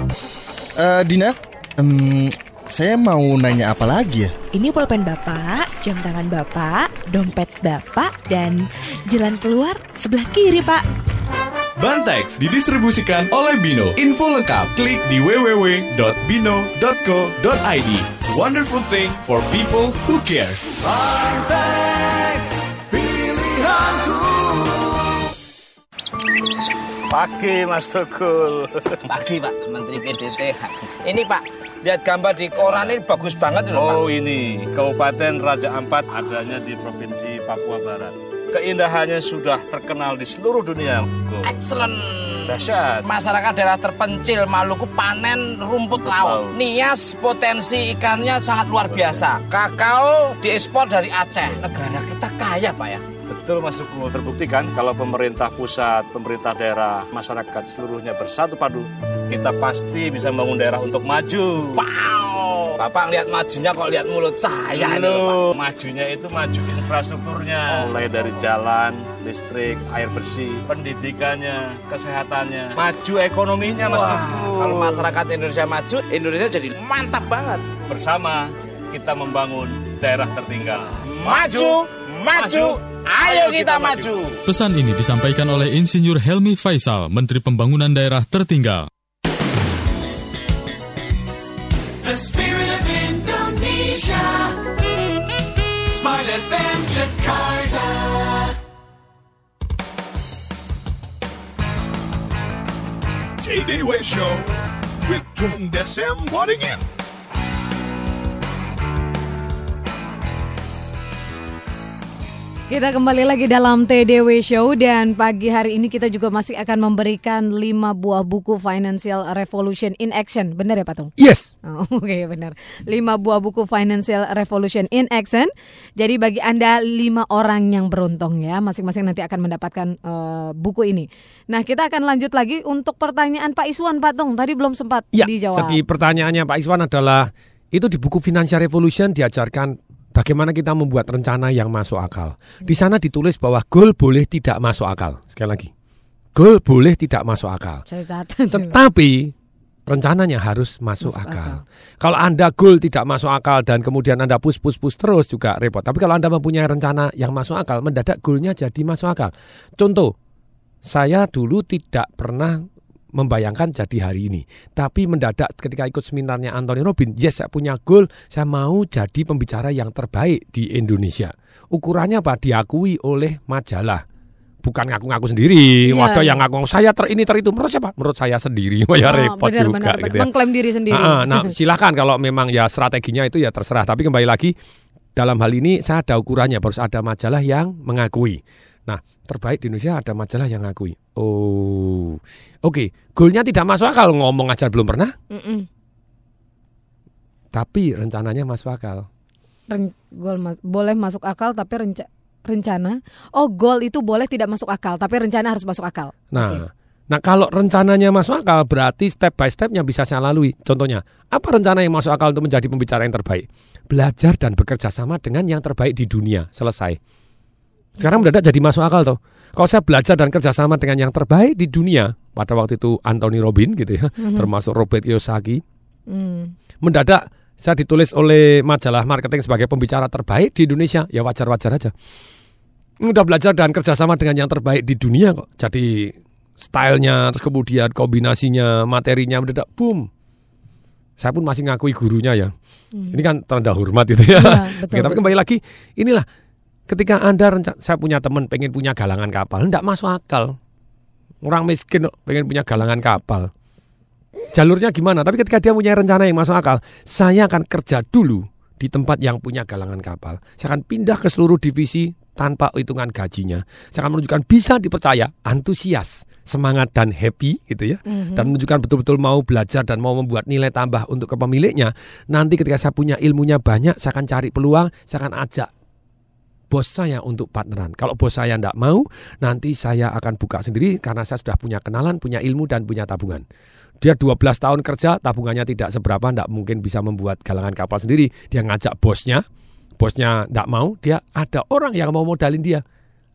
Eh, Dina, em, saya mau nanya apa lagi ya? Ini pulpen Bapak, jam tangan Bapak, dompet Bapak, dan jalan keluar sebelah kiri Pak. Bantex didistribusikan oleh Bino. Info lengkap klik di www.bino.co.id. Wonderful thing for people who cares. Pagi Mas Tukul. Pagi Pak, Menteri PDT. Ini Pak, lihat gambar di koran ini bagus banget ini Pak. Oh ini, Kabupaten Raja Ampat adanya di Provinsi Papua Barat. Keindahannya sudah terkenal di seluruh dunia. Go. Excellent, Dahsyat. Masyarakat daerah terpencil Maluku panen rumput laut. Nias potensi ikannya sangat luar biasa. Kakao diekspor dari Aceh. Negara kita kaya, Pak ya. Betul Mas Tukul, terbuktikan kalau pemerintah pusat, pemerintah daerah, masyarakat seluruhnya bersatu padu, kita pasti bisa membangun daerah untuk maju. Wow, Bapak lihat majunya kok lihat mulut saya loh, Pak. majunya itu maju infrastrukturnya, mulai dari jalan, listrik, air bersih, pendidikannya, kesehatannya, maju ekonominya Mas Wah, kalau masyarakat Indonesia maju, Indonesia jadi mantap banget. bersama kita membangun daerah tertinggal. Maju, maju, ayo kita maju. Pesan ini disampaikan oleh Insinyur Helmi Faisal, Menteri Pembangunan Daerah Tertinggal. The spirit of Indonesia. Smart FM Jakarta. TDW Show with Tung Desem Waddingin. Kita kembali lagi dalam TDW Show dan pagi hari ini kita juga masih akan memberikan 5 buah buku Financial Revolution in Action. Benar ya Pak Tung? Yes. Oh, Oke benar. 5 buah buku Financial Revolution in Action. Jadi bagi Anda 5 orang yang beruntung ya, masing-masing nanti akan mendapatkan eh, buku ini. Nah kita akan lanjut lagi untuk pertanyaan Pak Iswan Pak Tung. Tadi belum sempat Ya, dijawab. jadi pertanyaannya Pak Iswan adalah itu di buku Financial Revolution diajarkan bagaimana kita membuat rencana yang masuk akal. Di sana ditulis bahwa goal boleh tidak masuk akal. Sekali lagi, goal boleh tidak masuk akal. Tetapi rencananya harus masuk, akal. Kalau Anda goal tidak masuk akal dan kemudian Anda push push push terus juga repot. Tapi kalau Anda mempunyai rencana yang masuk akal, mendadak goalnya jadi masuk akal. Contoh, saya dulu tidak pernah membayangkan jadi hari ini. Tapi mendadak ketika ikut seminarnya Anthony Robin, yes saya punya goal, saya mau jadi pembicara yang terbaik di Indonesia. Ukurannya apa? Diakui oleh majalah. Bukan ngaku-ngaku sendiri. Iya, Waduh iya. yang ngaku saya ter ini ter itu. Menurut siapa? Menurut saya sendiri. Ya Oh, repot benar, juga benar, gitu ya. Mengklaim diri sendiri. Ah, nah, silakan kalau memang ya strateginya itu ya terserah. Tapi kembali lagi dalam hal ini saya ada ukurannya. Harus ada majalah yang mengakui. Nah, terbaik di Indonesia ada majalah yang ngakui. Oh, oke. Goalnya tidak masuk akal ngomong aja belum pernah. Mm-mm. Tapi rencananya masuk akal. Ren- goal mas- boleh masuk akal tapi renca- rencana. Oh, goal itu boleh tidak masuk akal tapi rencana harus masuk akal. Nah, nah kalau rencananya masuk akal berarti step by stepnya bisa saya lalui. Contohnya, apa rencana yang masuk akal untuk menjadi pembicara yang terbaik? Belajar dan bekerja sama dengan yang terbaik di dunia. Selesai. Sekarang mendadak jadi masuk akal toh. Kalau saya belajar dan kerjasama dengan yang terbaik di dunia, pada waktu itu Anthony Robin gitu ya, Mhm. termasuk Robert Kiyosaki, Hmm. mendadak saya ditulis oleh majalah marketing sebagai pembicara terbaik di Indonesia, ya wajar-wajar aja. Udah belajar dan kerjasama dengan yang terbaik di dunia kok. Jadi stylenya, terus kemudian kombinasinya, materinya mendadak boom. Saya pun masih ngakui gurunya ya. Hmm. Ini kan tanda hormat itu ya. Iya, betul, Oke, tapi betul. kembali lagi, inilah ketika Anda saya punya teman pengen punya galangan kapal, enggak masuk akal. Orang miskin pengen punya galangan kapal. Jalurnya gimana? Tapi ketika dia punya rencana yang masuk akal, saya akan kerja dulu di tempat yang punya galangan kapal. Saya akan pindah ke seluruh divisi tanpa hitungan gajinya. Saya akan menunjukkan bisa dipercaya, antusias, semangat dan happy gitu ya. Mhm. Dan menunjukkan betul-betul mau belajar dan mau membuat nilai tambah untuk kepemiliknya. Nanti ketika saya punya ilmunya banyak, saya akan cari peluang, saya akan ajak bos saya untuk partneran. Kalau bos saya tidak mau, nanti saya akan buka sendiri karena saya sudah punya kenalan, punya ilmu dan punya tabungan. Dia 12 tahun kerja, tabungannya tidak seberapa, tidak mungkin bisa membuat galangan kapal sendiri. Dia ngajak bosnya, bosnya tidak mau, dia ada orang yang mau modalin dia.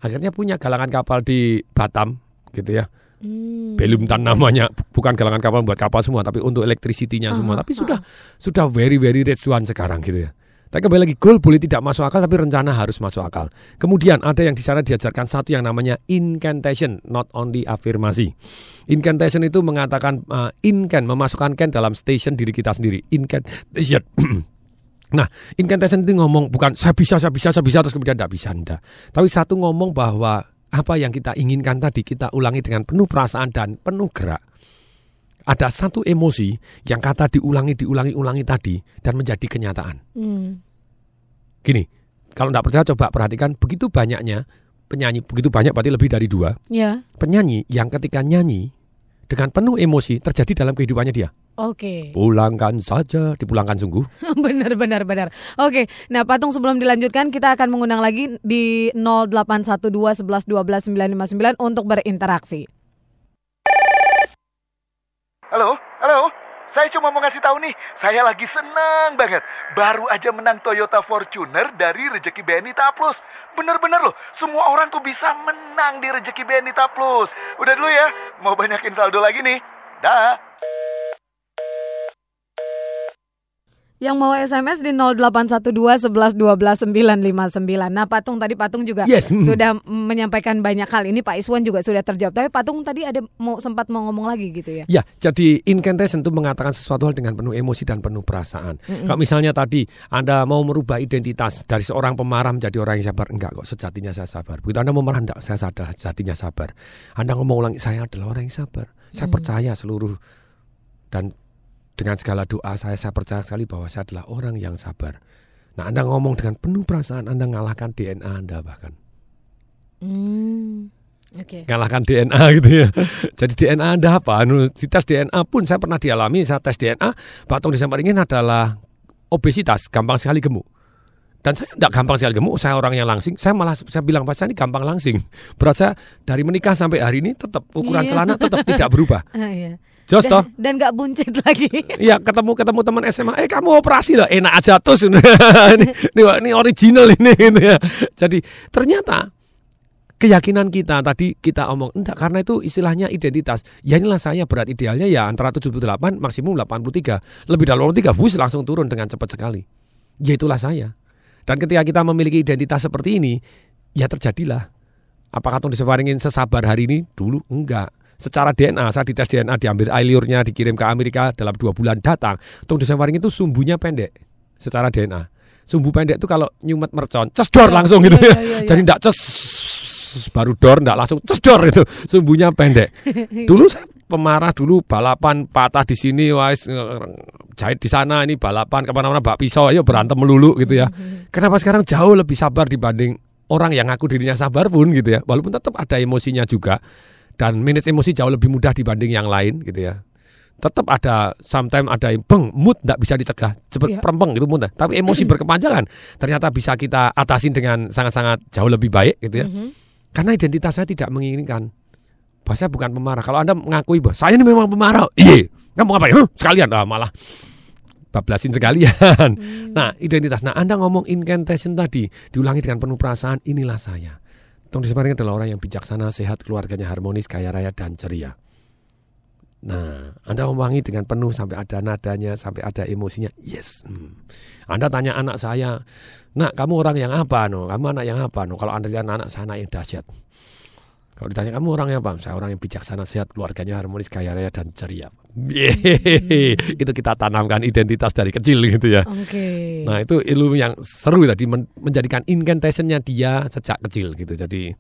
Akhirnya punya galangan kapal di Batam, gitu ya. Hmm. Belumtan namanya, bukan galangan kapal buat kapal semua, tapi untuk elektrisitinya semua. Tapi sudah sudah very very rich one sekarang gitu ya. Tapi kembali lagi goal boleh tidak masuk akal tapi rencana harus masuk akal. Kemudian ada yang di sana diajarkan satu yang namanya incantation, not only afirmasi. Incantation itu mengatakan uh, incan memasukkan can dalam station diri kita sendiri. Incantation. Nah, incantation itu ngomong bukan saya bisa, saya bisa, saya bisa terus kemudian tidak bisa enggak. Tapi satu ngomong bahwa apa yang kita inginkan tadi kita ulangi dengan penuh perasaan dan penuh gerak. Ada satu emosi yang kata diulangi, diulangi, ulangi tadi dan menjadi kenyataan. Hmm. Gini, kalau tidak percaya coba perhatikan begitu banyaknya penyanyi, begitu banyak berarti lebih dari dua. Ya. Penyanyi yang ketika nyanyi dengan penuh emosi terjadi dalam kehidupannya dia. Oke. Pulangkan saja, dipulangkan sungguh. benar benar benar. Oke. Nah, Patung sebelum dilanjutkan kita akan mengundang lagi di 0812 11 12 959 untuk berinteraksi. Halo, halo. Saya cuma mau ngasih tahu nih, saya lagi senang banget. Baru aja menang Toyota Fortuner dari Rezeki BNI Plus. Bener-bener loh, semua orang tuh bisa menang di Rezeki BNI Plus. Udah dulu ya, mau banyakin saldo lagi nih. Dah. Yang mau SMS di 0812 11 12 959. Nah, Patung tadi Patung juga Yes, mm. sudah menyampaikan banyak hal. Ini Pak Iswan juga sudah terjawab. Tapi Patung tadi ada mau sempat mau ngomong lagi gitu ya. Ya, jadi incantation itu mengatakan sesuatu hal dengan penuh emosi dan penuh perasaan. Mm-mm. Kalau misalnya tadi Anda mau merubah identitas dari seorang pemarah menjadi orang yang sabar, enggak kok sejatinya saya sabar. Begitu Anda mau marah, enggak, saya sadar sejatinya sabar. Anda ngomong ulang, saya adalah orang yang sabar. Saya Mm. percaya seluruh dan dengan segala doa saya, saya percaya sekali bahwa saya adalah orang yang sabar. Nah, Anda ngomong dengan penuh perasaan, Anda ngalahkan DNA Anda bahkan. Hmm. Oke. ngalahkan DNA gitu ya. Jadi DNA Anda apa? Anu, Di tes DNA pun saya pernah dialami, saya tes DNA, Pak Tong Desember ingin adalah obesitas, gampang sekali gemuk. Dan saya tidak gampang sekali gemuk, saya orangnya langsing. Saya malah saya bilang Pak saya ini gampang langsing. Berat saya dari menikah sampai hari ini tetap ukuran Iya. celana tetap tidak berubah. Ah, iya. Jos toh? Dan nggak buncit lagi. Iya ketemu ketemu teman SMA, eh kamu operasi lah, enak aja terus ini, ini, ini original ini gitu ya. Jadi ternyata keyakinan kita tadi kita omong enggak karena itu istilahnya identitas. Ya inilah saya berat idealnya ya antara 78 maksimum 83. Lebih dari 83 bus langsung turun dengan cepat sekali. Ya itulah saya. Dan ketika kita memiliki identitas seperti ini, ya terjadilah. Apakah Tung diseparingin sesabar hari ini? Dulu enggak. Secara DNA, saya dites DNA, diambil air liurnya, dikirim ke Amerika dalam dua bulan datang. Tung diseparingin itu sumbunya pendek secara DNA. Sumbu pendek itu kalau nyumet mercon, cesdor langsung gitu iya, ya. iya, iya. Jadi enggak ces baru dor enggak langsung cesdor itu sumbunya pendek. Dulu saya pemarah dulu balapan patah di sini wais jahit di sana ini balapan ke mana-mana bak pisau ayo berantem melulu gitu ya. Kenapa sekarang jauh lebih sabar dibanding orang yang ngaku dirinya sabar pun gitu ya. Walaupun tetap ada emosinya juga dan manage emosi jauh lebih mudah dibanding yang lain gitu ya. Tetap ada sometimes ada beng mood tidak bisa dicegah cepet perempeng gitu mudah. Tapi emosi berkepanjangan ternyata bisa kita atasin dengan sangat-sangat jauh lebih baik gitu ya. Mhm. Karena identitas saya tidak menginginkan. Bahwa saya bukan pemarah. Kalau Anda mengakui bahwa saya ini memang pemarah, iya. Kamu ngapain? Huh, sekalian ah, malah bablasin sekalian. Nah, identitas. Nah, Anda ngomong incantation tadi diulangi dengan penuh perasaan, inilah saya. Tong Diseparing adalah orang yang bijaksana, sehat, keluarganya harmonis, kaya raya dan ceria. Nah, Anda ulangi dengan penuh sampai ada nadanya, sampai ada emosinya. Yes. Hmm. Anda tanya anak saya, Nak, kamu orang yang apa? No? Kamu anak yang apa? No? Kalau Anda tanya anak saya anak yang dahsyat. Kalau ditanya kamu orang yang apa? Saya orang yang bijaksana, sehat, keluarganya harmonis, kaya raya dan ceria. Yeay. Itu kita tanamkan identitas dari kecil gitu ya. Oke. Nah itu ilmu yang seru tadi men- menjadikan incantationnya dia sejak kecil gitu. Jadi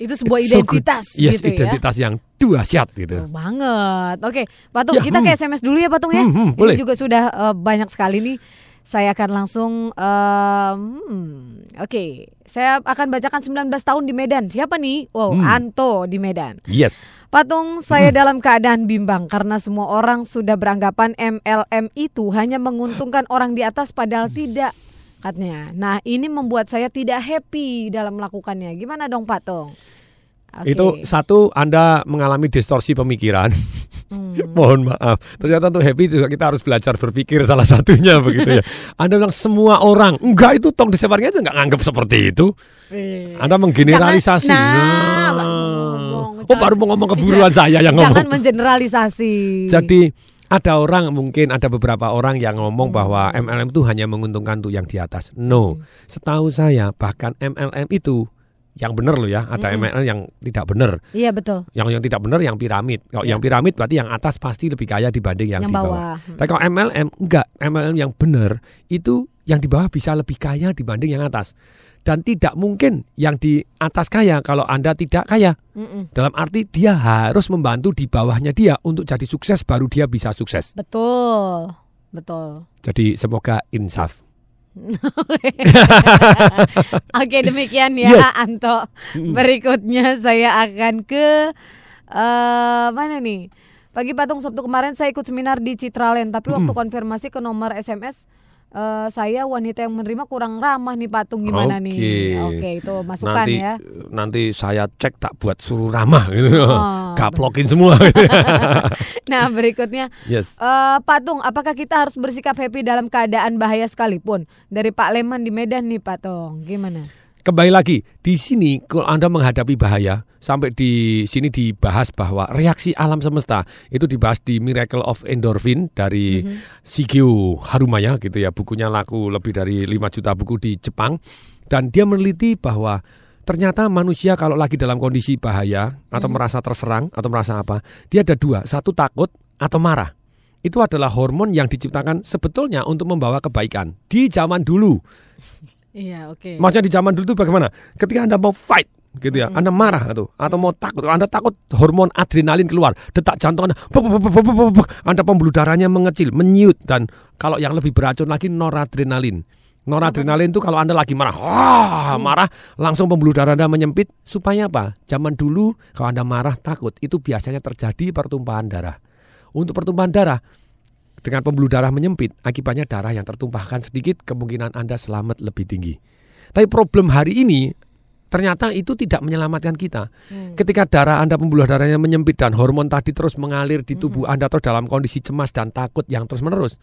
Itu sebuah it's so good. identitas yes, gitu ya. identitas yang dahsyat gitu. banget. Oke, Patung, Ya, kita hmm. ke SMS dulu ya Patung ya. Hmm, hmm, Ini boleh. juga sudah eh, banyak sekali nih. Saya akan langsung hmm, oke, saya akan bacakan 19 tahun di Medan. Siapa nih? Wow, Hmm. Anto di Medan. Yes. Patung, saya dalam keadaan bimbang karena semua orang sudah beranggapan MLM itu hanya menguntungkan orang di atas padahal tidak katanya. Nah, ini membuat saya tidak happy dalam melakukannya. Gimana dong, Patung? Oke. Itu satu Anda mengalami distorsi pemikiran. Hmm. Mohon maaf. Ternyata untuk happy juga kita harus belajar berpikir salah satunya begitu ya. Anda bilang semua orang, enggak itu tong disebarnya aja enggak nganggap seperti itu. Anda menggeneralisasi. Jangan- nah, Nah. oh baru mau ngomong keburuan saya yang Jangan ngomong. mengeneralisasi. Jadi ada orang mungkin ada beberapa orang yang ngomong Hmm. bahwa MLM itu hanya menguntungkan untuk yang di atas. No, setahu saya bahkan MLM itu yang benar loh ya. Ada Mm-mm. MLM yang tidak benar. Iya betul. Yang yang tidak benar yang piramid. Kalau Iya. yang piramid berarti yang atas pasti lebih kaya dibanding yang, Yang di bawah. bawah. Tapi kalau MLM enggak, MLM yang benar itu yang di bawah bisa lebih kaya dibanding yang atas. Dan tidak mungkin yang di atas kaya kalau Anda tidak kaya. Mm-mm. Dalam arti dia harus membantu di bawahnya dia untuk jadi sukses baru dia bisa sukses. Betul. Betul. Jadi semoga insaf. Oke demikian ya Yes. Anto. Berikutnya saya akan ke Eh mana nih? Pagi patung Sabtu kemarin saya ikut seminar di Citraland, tapi waktu konfirmasi ke nomor SMS eh, saya wanita yang menerima kurang ramah nih patung gimana Oke. nih? Oke, itu masukan nanti, ya. Nanti saya cek tak buat suruh ramah gitu. Oh, Gaplokin semua. Nah berikutnya yes. eh, Patung, apakah kita harus bersikap happy dalam keadaan bahaya sekalipun? Dari Pak Leman di Medan nih Patung, gimana? Kembali lagi di sini kalau Anda menghadapi bahaya sampai di sini dibahas bahwa reaksi alam semesta itu dibahas di Miracle of Endorphin dari Shigeo Harumaya gitu ya. Bukunya laku lebih dari 5 juta buku di Jepang. Dan dia meneliti bahwa ternyata manusia kalau lagi dalam kondisi bahaya atau merasa terserang atau merasa apa dia ada dua satu takut atau marah. Itu adalah hormon yang diciptakan sebetulnya untuk membawa kebaikan. Di zaman dulu Iya, oke. Maksudnya di zaman dulu itu bagaimana? Ketika Anda mau fight gitu ya, Anda marah atau atau mau takut, Anda takut hormon adrenalin keluar, detak jantung Anda, buk, buk, buk, buk, buk, buk, buk. Anda pembuluh darahnya mengecil, menyut dan kalau yang lebih beracun lagi noradrenalin. Noradrenalin itu kalau Anda lagi marah, wah, marah langsung pembuluh darah Anda menyempit supaya apa? Zaman dulu kalau Anda marah takut itu biasanya terjadi pertumpahan darah. Untuk pertumpahan darah dengan pembuluh darah menyempit, akibatnya darah yang tertumpahkan sedikit, kemungkinan Anda selamat lebih tinggi. Tapi problem hari ini, ternyata itu tidak menyelamatkan kita. Ketika darah Anda pembuluh darahnya menyempit dan hormon tadi terus mengalir di tubuh Anda terus dalam kondisi cemas dan takut yang terus menerus.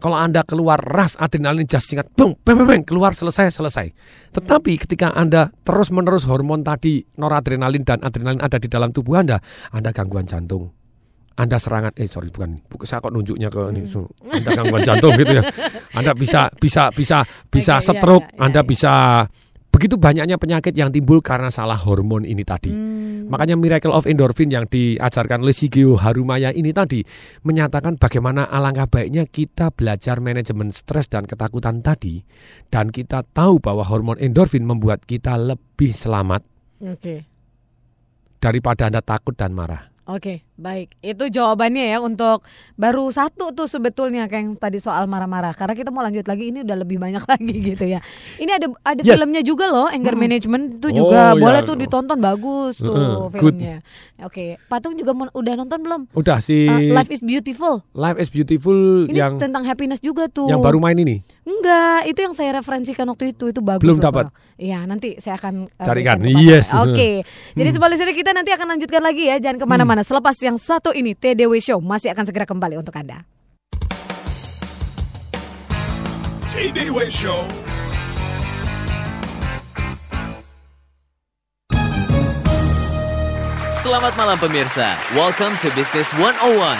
Kalau Anda keluar ras adrenalin jas singkat, bung, beng, beng, beng, keluar selesai, selesai. Tetapi ketika Anda terus menerus hormon tadi noradrenalin dan adrenalin ada di dalam tubuh Anda, Anda gangguan jantung, anda serangan eh sorry bukan. Saya kok nunjuknya ke ini so, Anda gangguan jantung gitu ya. Anda bisa bisa bisa bisa Oke, iya, stroke iya, iya, Anda bisa. Begitu banyaknya penyakit yang timbul karena salah hormon ini tadi. Hmm. makanya Miracle of Endorphin yang diajarkan oleh Shigeo Harumaya ini tadi menyatakan bagaimana alangkah baiknya kita belajar manajemen stres dan ketakutan tadi dan kita tahu bahwa hormon endorfin membuat kita lebih selamat Oke. daripada Anda takut dan marah. Oke, baik. Itu jawabannya ya untuk baru satu tuh sebetulnya kayak yang tadi soal marah-marah. Karena kita mau lanjut lagi ini udah lebih banyak lagi gitu ya. Ini ada ada Yes. filmnya juga loh, Anger Hmm. Management itu Oh, juga ya. boleh tuh ditonton bagus tuh good. filmnya. Oke, Patung juga mau- udah nonton belum? Udah si Eh, Life is Beautiful. Life is Beautiful Ini yang tentang happiness juga tuh. yang baru main ini. Enggak, itu yang saya referensikan waktu itu itu bagus. Belum dapat. Iya, nanti saya akan eh, Carikan. Yes. Oke. Jadi Hmm. sebalik sini kita nanti akan lanjutkan lagi ya, jangan ke mana-mana. Selepas yang satu ini TDW Show masih akan segera kembali untuk anda. TDW Show. Selamat malam pemirsa. Welcome to Business 101.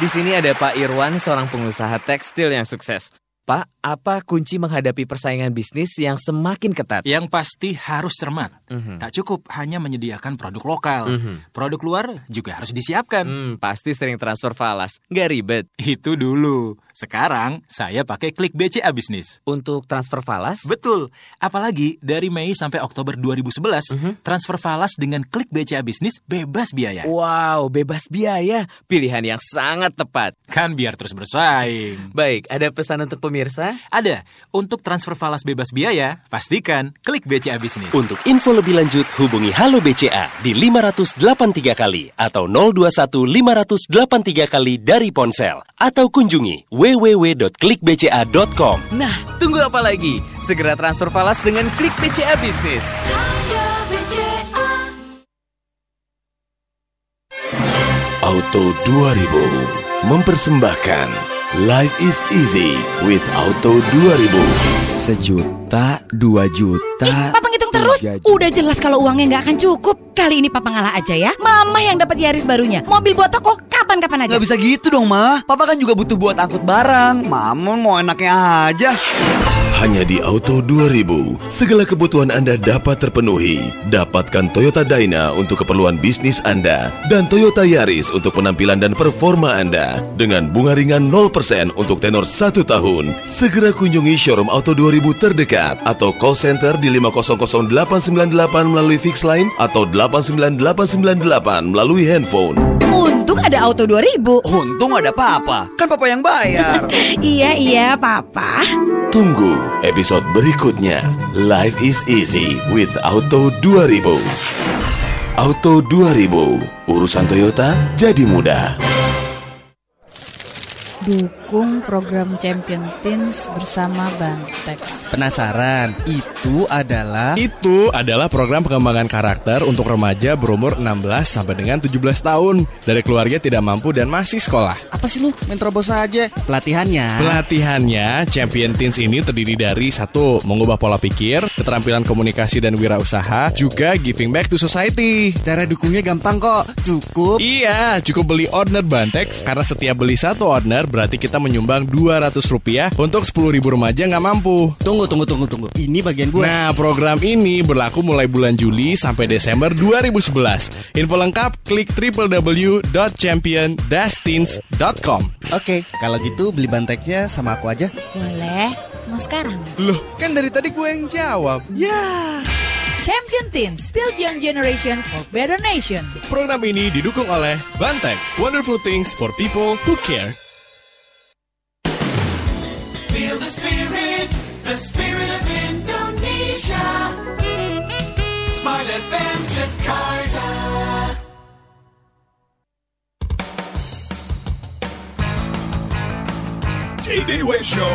Di sini ada Pak Irwan, seorang pengusaha tekstil yang sukses. Pak, apa kunci menghadapi persaingan bisnis yang semakin ketat? Yang pasti harus cermat. Tak cukup hanya menyediakan produk lokal. Mhm. Produk luar juga harus disiapkan. Hmm, pasti sering transfer falas. Nggak ribet. Itu dulu. Sekarang saya pakai Klik BCA Bisnis. Untuk transfer falas? Betul. Apalagi dari Mei sampai Oktober 2011, transfer falas dengan Klik BCA Bisnis bebas biaya. Wow, bebas biaya. Pilihan yang sangat tepat. Kan biar terus bersaing. Baik, ada pesan untuk pemirsa? Ada. Untuk transfer falas bebas biaya, pastikan Klik BCA Bisnis. Untuk info lebih lanjut hubungi Halo BCA di 583 kali atau 021 583 kali dari ponsel atau kunjungi www.klikbca.com. Nah, tunggu apa lagi? Segera transfer falas dengan Klik BCA Bisnis. Auto 2000 mempersembahkan Life is easy with Auto 2000. Sejuta, dua juta. Papa ngitung terus. juta. Udah jelas kalau uangnya nggak akan cukup. Kali ini Papa ngalah aja ya. Mama yang dapat Yaris barunya. Mobil buat toko kapan-kapan aja. Nggak bisa gitu dong, Ma. Papa kan juga butuh buat angkut barang. Mama mau enaknya aja. Hanya di Auto 2000, segala kebutuhan Anda dapat terpenuhi. Dapatkan Toyota Dyna untuk keperluan bisnis Anda dan Toyota Yaris untuk penampilan dan performa Anda dengan bunga ringan 0% untuk tenor 1 tahun. Segera kunjungi showroom Auto 2000 terdekat atau call center di 500898 melalui fix line atau 89898 melalui handphone. Untung ada Auto 2000. Untung ada Papa. Kan Papa yang bayar. iya, iya, Papa. Tunggu episode berikutnya. Life is easy with Auto 2000. Auto 2000, urusan Toyota jadi mudah. Dukung program Champion Teens bersama Bantex. Penasaran? Itu adalah Itu adalah program pengembangan karakter untuk remaja berumur 16 sampai dengan 17 tahun dari keluarga tidak mampu dan masih sekolah. apa sih lu? Main terobos aja. Pelatihannya. Pelatihannya Champion Teens ini terdiri dari satu mengubah pola pikir, keterampilan komunikasi dan wirausaha, juga giving back to society. Cara dukungnya gampang kok. Cukup. Iya, cukup beli order Bantex karena setiap beli satu order berarti kita menyumbang 200 rupiah untuk 10 ribu remaja nggak mampu. Tunggu, tunggu, tunggu, tunggu. Ini bagian gue. Nah, program ini berlaku mulai bulan Juli sampai Desember 2011. Info lengkap klik www.champion-teens.com. Oke, kalau gitu beli bantexnya sama aku aja. Boleh, mau sekarang? Loh, kan dari tadi gue yang jawab. Ya. Champion Teens, build young generation for better nation. Program ini didukung oleh Bantex, wonderful things for people who care. TDW Show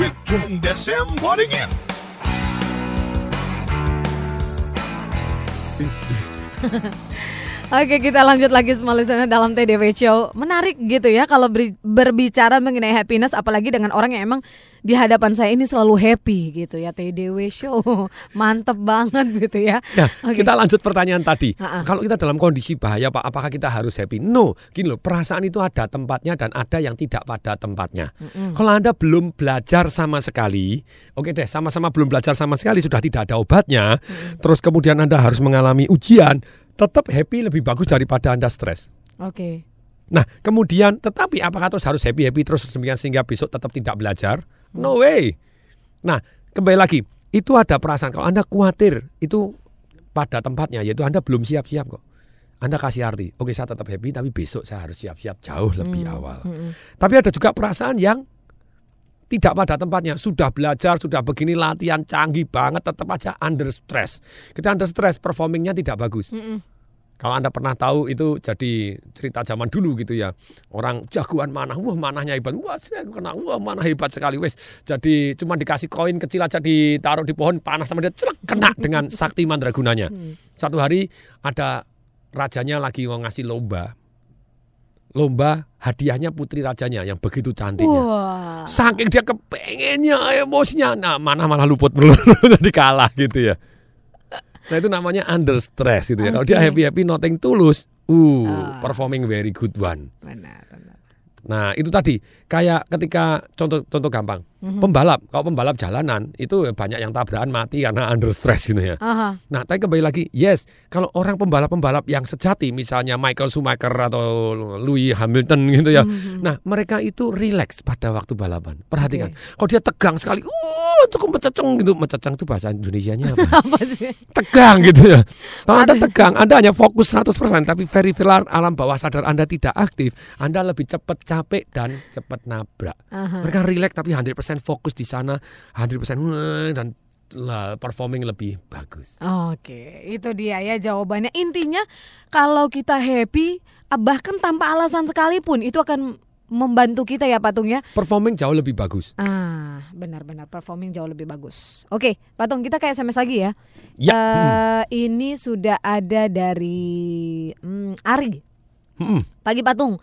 with Tung Desem Waddingin. Oke kita lanjut lagi semua listener dalam TDW Show Menarik gitu ya kalau berbicara mengenai happiness Apalagi dengan orang yang emang di hadapan saya ini selalu happy gitu ya TDW Show Mantep banget gitu ya Ya, Oke. kita lanjut pertanyaan tadi. Ha-ha. Kalau kita dalam kondisi bahaya, Pak, apakah kita harus happy? No, gini loh, perasaan itu ada tempatnya dan ada yang tidak pada tempatnya. Mm-mm. Kalau Anda belum belajar sama sekali, oke deh, sama-sama belum belajar sama sekali, sudah tidak ada obatnya, terus kemudian Anda harus mengalami ujian, tetap happy lebih bagus daripada Anda stres. Oke Nah, kemudian tetapi apakah terus harus happy-happy terus demikian sehingga besok tetap tidak belajar? No way. Nah, kembali lagi, itu ada perasaan kalau Anda khawatir itu pada tempatnya yaitu Anda belum siap-siap kok. Anda kasih arti, oke saya tetap happy tapi besok saya harus siap-siap jauh lebih Hmm, awal. hmm, hmm. Tapi ada juga perasaan yang tidak pada tempatnya. Sudah belajar, sudah begini latihan canggih banget, tetap aja under stress. Kita under stress, performingnya tidak bagus. Mm-mm. Kalau Anda pernah tahu itu jadi cerita zaman dulu gitu ya. Orang jagoan mana, wah manahnya hebat. Wah, saya kena, wah mana hebat sekali wes. Jadi cuma dikasih koin kecil aja ditaruh di pohon panas sama dia celek kena dengan sakti mandragunanya. Satu hari ada rajanya lagi mau ngasih lomba. Lomba hadiahnya putri rajanya yang begitu cantiknya. Wah. Saking dia kepengennya emosinya, nah mana malah luput melulu jadi kalah gitu ya. Nah itu namanya under stress gitu ya. Kalau dia happy happy nothing tulus, uh performing very good one. Benar, benar. Nah itu tadi kayak ketika contoh contoh gampang Mhm. pembalap kalau pembalap jalanan itu banyak yang tabrakan mati karena under stress gitu ya. Aha. Nah, tapi kembali lagi, yes, kalau orang pembalap-pembalap yang sejati, misalnya Michael Schumacher atau Louis Hamilton gitu ya, Mhm. nah mereka itu relax pada waktu balapan. Perhatikan, kalau dia tegang sekali, uh, cukup menceceng gitu, menceceng itu bahasa Indonesianya apa? Apa sih? tegang gitu ya. Kalau Anda tegang, Anda hanya fokus 100%, tapi peripheral alam bawah sadar Anda tidak aktif, Anda lebih cepat capek dan cepat nabrak. Aha. Mereka relax tapi 100% fokus di sana, 100% wah, dan performing lebih bagus. Oke, itu dia ya jawabannya. Intinya kalau kita happy, bahkan tanpa alasan sekalipun itu akan membantu kita ya Patung ya. Performing jauh lebih bagus. Ah, benar-benar performing jauh lebih bagus. Oke, Patung kita kayak SMS lagi ya. Ya. Eh, Ini sudah ada dari hmm, Ari. Hmm. Pagi Patung.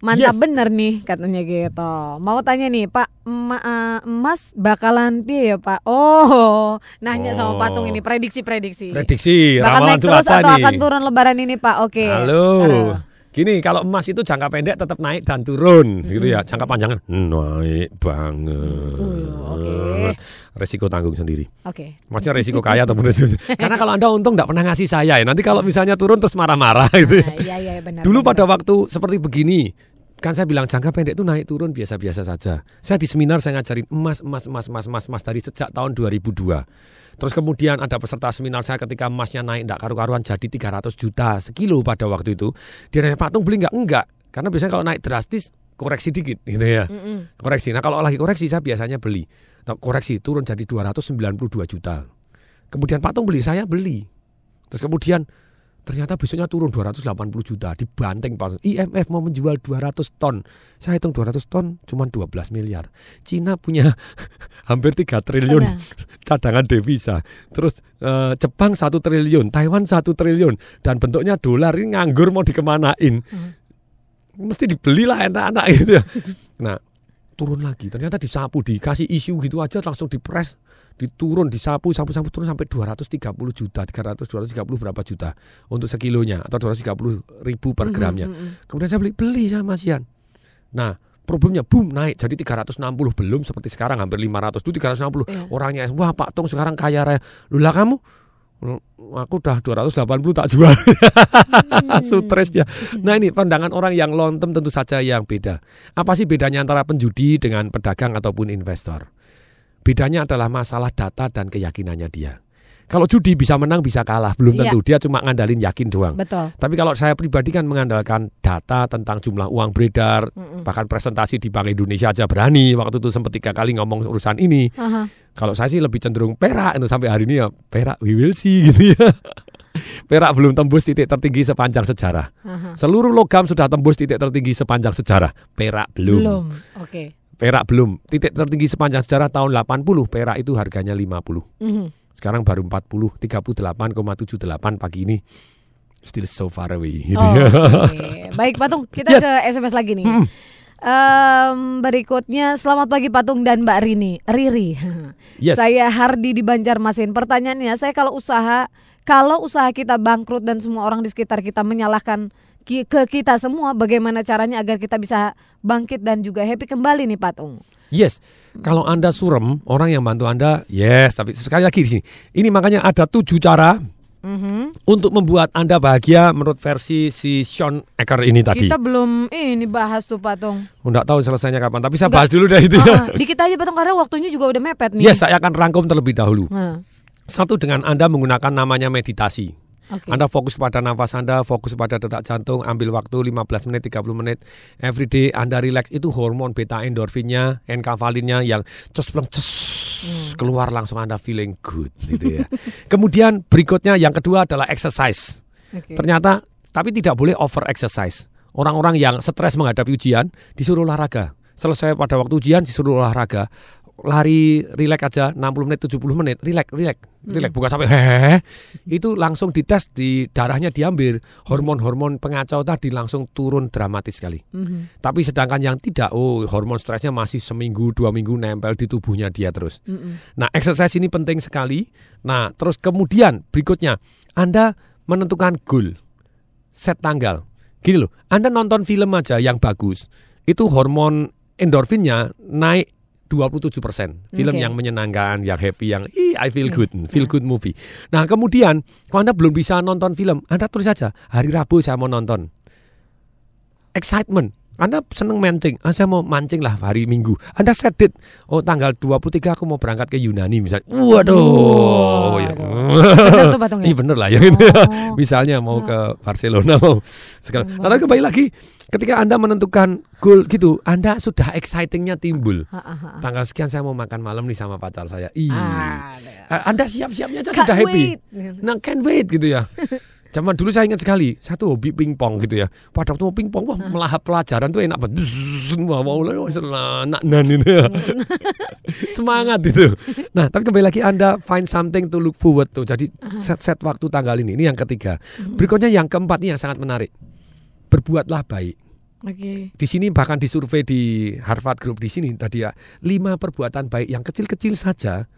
Mantap Yes. bener nih katanya gitu. Mau tanya nih Pak, ma- eh, Mas bakalan piye ya Pak? Oh, nanya sama Oh. Patung ini prediksi-prediksi. Prediksi, Bakal ramalan naik terus atau nih. akan turun lebaran ini Pak? Oke. Halo. Aduh. Gini, kalau emas itu jangka pendek tetap naik dan turun gitu ya. Jangka panjang naik banget. Resiko tanggung sendiri. Oke. Maksudnya resiko kaya ataupun resiko. Karena kalau Anda untung nggak pernah ngasih saya ya. Nanti kalau misalnya turun terus marah-marah gitu. ya. Iya iya benar. Dulu benar. pada waktu seperti begini, kan saya bilang jangka pendek itu naik turun biasa-biasa saja. Saya di seminar saya ngajarin emas, emas, emas, emas, emas, emas dari sejak tahun 2002. Terus kemudian ada peserta seminar saya ketika emasnya naik enggak karu-karuan jadi 300 juta sekilo pada waktu itu. Dia nanya, Pak Tung beli enggak? Enggak. Karena biasanya kalau naik drastis koreksi dikit gitu ya. Mm-mm. Koreksi. Nah kalau lagi koreksi saya biasanya beli. Nah, koreksi turun jadi 292 juta. Kemudian Pak Tung beli, saya beli. Terus kemudian Ternyata besoknya turun 280 juta, dibanting pas. IMF mau menjual 200 ton. Saya hitung 200 ton cuma 12 miliar. Cina punya hampir 3 triliun cadangan devisa. Terus eh, Jepang 1 triliun, Taiwan 1 triliun dan bentuknya dolar ini nganggur mau dikemanain. Mesti dibeli lah enak-enak gitu ya. Nah, turun lagi. Ternyata disapu, dikasih isu gitu aja langsung dipres diturun disapu sapu sapu turun sampai 230 juta 300 230 berapa juta untuk sekilonya atau 230 ribu per gramnya mhm. kemudian saya beli beli sama Sian nah problemnya boom naik jadi 360 belum seperti sekarang hampir 500 itu 360 Iya. orangnya wah Pak Tung sekarang kaya raya lu lah kamu aku udah 280 tak jual. Stres ya nah ini pandangan orang yang long term tentu saja yang beda. Apa sih bedanya antara penjudi dengan pedagang ataupun investor? Bedanya adalah masalah data dan keyakinannya dia. Kalau judi bisa menang bisa kalah, belum Iya. tentu. Dia cuma ngandalin yakin doang. Betul. Tapi kalau saya pribadi kan mengandalkan data tentang jumlah uang beredar, Mm-mm. bahkan presentasi di Bank Indonesia aja berani. Waktu itu sempat tiga kali ngomong urusan ini. Aha. Kalau saya sih lebih cenderung perak itu sampai hari ini ya perak we will see gitu ya. Perak belum tembus titik tertinggi sepanjang sejarah. Aha. Seluruh logam sudah tembus titik tertinggi sepanjang sejarah. Perak belum. Belum. Oke. Perak belum. Titik tertinggi sepanjang sejarah tahun 80, perak itu harganya 50. Mhm. Sekarang baru 40, 38,78 pagi ini. Still so far away. Gitu Oh, ya. oke. Baik Patung, kita Yes. ke SMS lagi nih. Mm. Em, berikutnya selamat pagi Patung dan Mbak Rini. Riri. Yes. Saya Hardi di Banjarmasin. Pertanyaannya, saya kalau usaha kalau usaha kita bangkrut dan semua orang di sekitar kita menyalahkan ke kita semua, bagaimana caranya agar kita bisa bangkit dan juga happy kembali nih Patung? Yes, kalau Anda surem, orang yang bantu Anda, yes. Tapi sekali lagi di sini, ini makanya ada tujuh cara Mhm. untuk membuat Anda bahagia menurut versi si Sean Ecker ini tadi. Kita belum ini bahas tuh Patung. Nggak tahu selesainya kapan, tapi saya Enggak. bahas dulu deh itu Ah, ya. ah, dikit aja Patung karena waktunya juga udah mepet nih. Yes, saya akan rangkum terlebih dahulu. Nah, Satu dengan Anda menggunakan namanya meditasi. Oke. Anda fokus pada nafas Anda, fokus pada detak jantung, ambil waktu 15 menit, 30 menit. Every day Anda relax, itu hormon beta endorfinnya, enkavalinnya yang cespleng ces keluar langsung Anda feeling good gitu ya. Kemudian berikutnya yang kedua adalah exercise. Oke. Ternyata tapi tidak boleh over exercise. Orang-orang yang stres menghadapi ujian disuruh olahraga. Selesai pada waktu ujian disuruh olahraga. Lari relax aja 60 menit 70 menit relax relax relax bukan sampai hehehe itu langsung dites di darahnya diambil hormon-hormon pengacau tadi langsung turun dramatis sekali Mhm. tapi sedangkan yang tidak oh hormon stresnya masih seminggu dua minggu nempel di tubuhnya dia terus Mhm. Nah, exercise ini penting sekali. Nah, terus kemudian berikutnya Anda menentukan goal. Set tanggal. Gini loh, Anda nonton film aja yang bagus, itu hormon endorfinnya naik 27%. Film Oke. yang menyenangkan, yang happy, yang Ih, I feel good, feel good movie. Nah, kemudian kalau Anda belum bisa nonton film, Anda tulis saja, hari Rabu saya mau nonton excitement. Anda seneng mancing, ah, saya mau mancing lah hari Minggu. Anda set date, oh tanggal 23 aku mau berangkat ke Yunani misalnya. Waduh. ya. Bener tuh, ya? Iya bener lah ya. misalnya mau ke Barcelona mau segala. Tapi kembali lagi ketika Anda menentukan goal gitu, Anda sudah excitingnya timbul. Tanggal sekian saya mau makan malam nih sama pacar saya. Ih. Anda siap-siapnya aja Can't sudah happy. wait. Nah, can't wait gitu ya. Zaman dulu saya ingat sekali, satu hobi pingpong gitu ya. Pada waktu mau pingpong, wah melahap pelajaran tuh enak banget. Wah, mau nak nan itu ya. Semangat itu. Nah, tapi kembali lagi Anda find something to look forward tuh. Jadi set-set waktu tanggal ini. Ini yang ketiga. Berikutnya yang keempat ini yang sangat menarik. Berbuatlah baik. Oke. Di sini bahkan di survei di Harvard Group di sini tadi ya, lima perbuatan baik yang kecil-kecil saja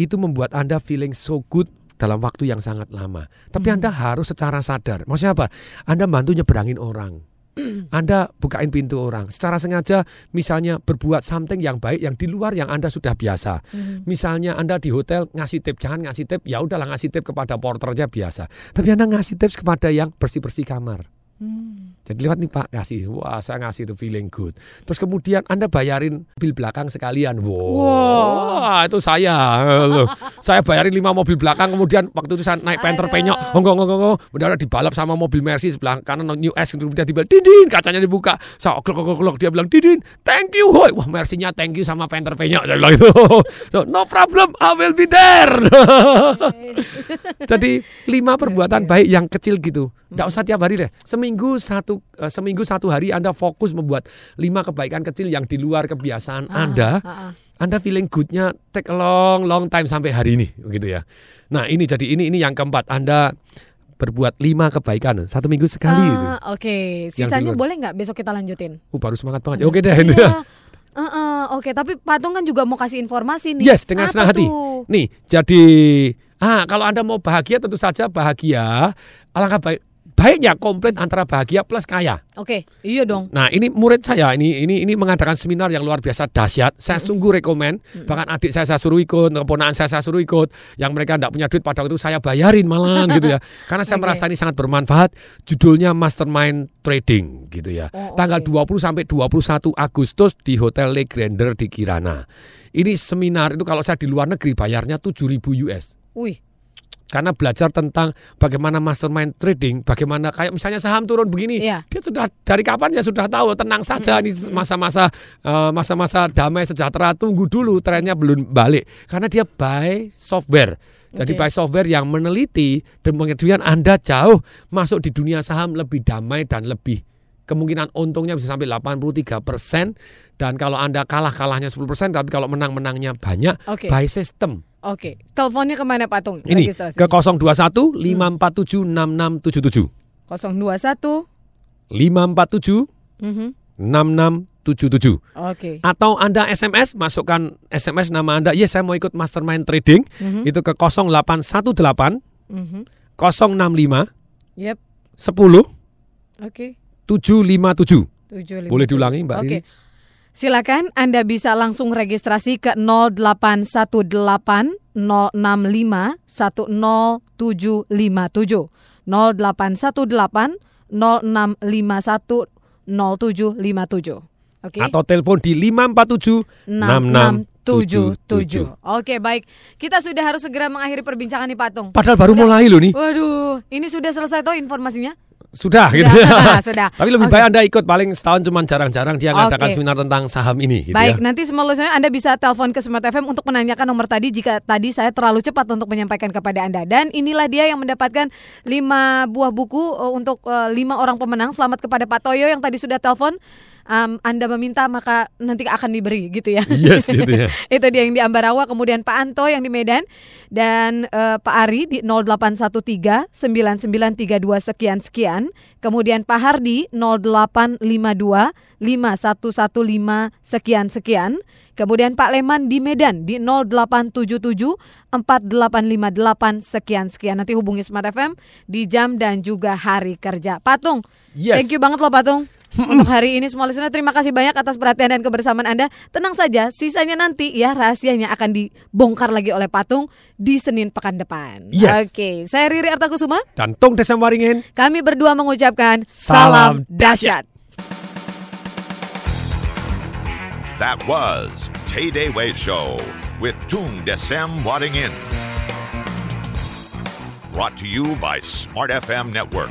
itu membuat Anda feeling so good dalam waktu yang sangat lama. Tapi Anda harus secara sadar. Maksudnya apa? Anda bantu nyeberangin orang. Anda bukain pintu orang. Secara sengaja misalnya berbuat something yang baik yang di luar yang Anda sudah biasa. Mhm. Misalnya Anda di hotel ngasih tip, jangan ngasih tip, ya udahlah ngasih tip kepada porternya biasa. Tapi Anda ngasih tips kepada yang bersih-bersih kamar. Jadi lewat nih Pak kasih, wah saya ngasih itu feeling good. Terus kemudian Anda bayarin bil belakang sekalian, wow, wah itu saya, loh. saya bayarin lima mobil belakang. Kemudian waktu itu saya naik Panther penyok, onggong onggong onggong, udah dibalap sama mobil Mercy sebelah kanan New S, kemudian tiba didin! Kacanya dibuka, saya oklok oklok oklok dia bilang didin, thank you, hoi, wah Mercy-nya thank you sama Panther penyok, saya bilang itu, so, no problem, I will be there. Jadi lima perbuatan baik yang kecil gitu, nggak usah tiap hari deh, seminggu satu eh, seminggu satu hari Anda fokus membuat lima kebaikan kecil yang di luar kebiasaan Ah, Anda. ah, ah. Anda feeling goodnya take a long long time sampai hari ini begitu ya. Nah ini jadi ini ini yang keempat Anda berbuat lima kebaikan satu minggu sekali. Ah, Oke, Yang sisanya boleh nggak besok kita lanjutin? Uh, baru semangat banget. Oke deh ini. Iya. Eh, eh, Oke, tapi Patung kan juga mau kasih informasi nih. Yes, dengan Apa senang hati. tuh? Nih, jadi ah kalau Anda mau bahagia tentu saja bahagia. Alangkah baik baiknya komplit antara bahagia plus kaya. Oke, iya dong. Nah, ini murid saya ini ini ini mengadakan seminar yang luar biasa dahsyat. Saya sungguh rekomen. Bahkan adik saya saya suruh ikut, keponakan saya saya suruh ikut. Yang mereka tidak punya duit pada waktu itu saya bayarin malahan gitu ya. Karena saya Oke. merasa ini sangat bermanfaat. Judulnya Mastermind Trading gitu ya. Oh, Tanggal 20 sampai 21 Agustus di Hotel Le Grandeur di Kirana. Ini seminar itu kalau saya di luar negeri bayarnya 7.000 US Wih, karena belajar tentang bagaimana mastermind trading, bagaimana kayak misalnya saham turun begini, Iya. dia sudah dari kapan ya sudah tahu tenang saja ini masa-masa eh, masa-masa damai sejahtera tunggu dulu trennya belum balik karena dia buy software. Jadi Oke. buy software yang meneliti dan kemudian Anda jauh masuk di dunia saham lebih damai dan lebih kemungkinan untungnya bisa sampai 83 persen dan kalau Anda kalah kalahnya 10 persen tapi kalau menang menangnya banyak Oke. buy system. Oke. Teleponnya ke mana Patung? Ini Registrasi. ke 021 547 6677. 021. 547 Mhm. 6677. Oke. Atau Anda SMS, masukkan SMS nama Anda, yes saya mau ikut mastermind trading, Mhm. itu ke 0818 Mhm. 065 Yep. 10 Oke. 757. 757. Boleh diulangi Mbak Oke. Rini? Silakan Anda bisa langsung registrasi ke 0818 065 10757. 0818 0651 0757. Oke. Atau telepon di 547 6677. Oke, baik. Kita sudah harus segera mengakhiri perbincangan nih Patung. Padahal baru mulai loh nih. Waduh, ini sudah selesai toh informasinya? Sudah, Sudah, gitu. sudah. Tapi lebih Oke. baik Anda ikut paling setahun cuman jarang-jarang dia ngadakan Oke. seminar tentang saham ini gitu Baik, ya. nanti semua listener Anda bisa telepon ke Smart FM untuk menanyakan nomor tadi jika tadi saya terlalu cepat untuk menyampaikan kepada Anda. Dan inilah dia yang mendapatkan lima buah buku uh, untuk uh, lima orang pemenang. Selamat kepada Pak Toyo yang tadi sudah telepon. Um, anda meminta maka nanti akan diberi gitu ya. Yes, gitu ya. Itu dia yang di Ambarawa, kemudian Pak Anto yang di Medan dan eh, Pak Ari di 0813 9932 sekian sekian. Kemudian Pak Hardi 0852 5115 sekian sekian. Kemudian Pak Leman di Medan di 0877 4858 sekian sekian. Nanti hubungi Smart FM di jam dan juga hari kerja. Patung. Yes. Thank you banget loh Patung. Untuk hari ini semua listener terima kasih banyak atas perhatian dan kebersamaan Anda. Tenang saja, sisanya nanti ya rahasianya akan dibongkar lagi oleh Patung di Senin pekan depan. Yes. Oke, saya Riri Artakusuma. Dan Tung Desem Waringin. Kami berdua mengucapkan Salam salam dahsyat. That was Tay Day Way Show with Tung Desem Wadding In. Brought to you by Smart FM Network.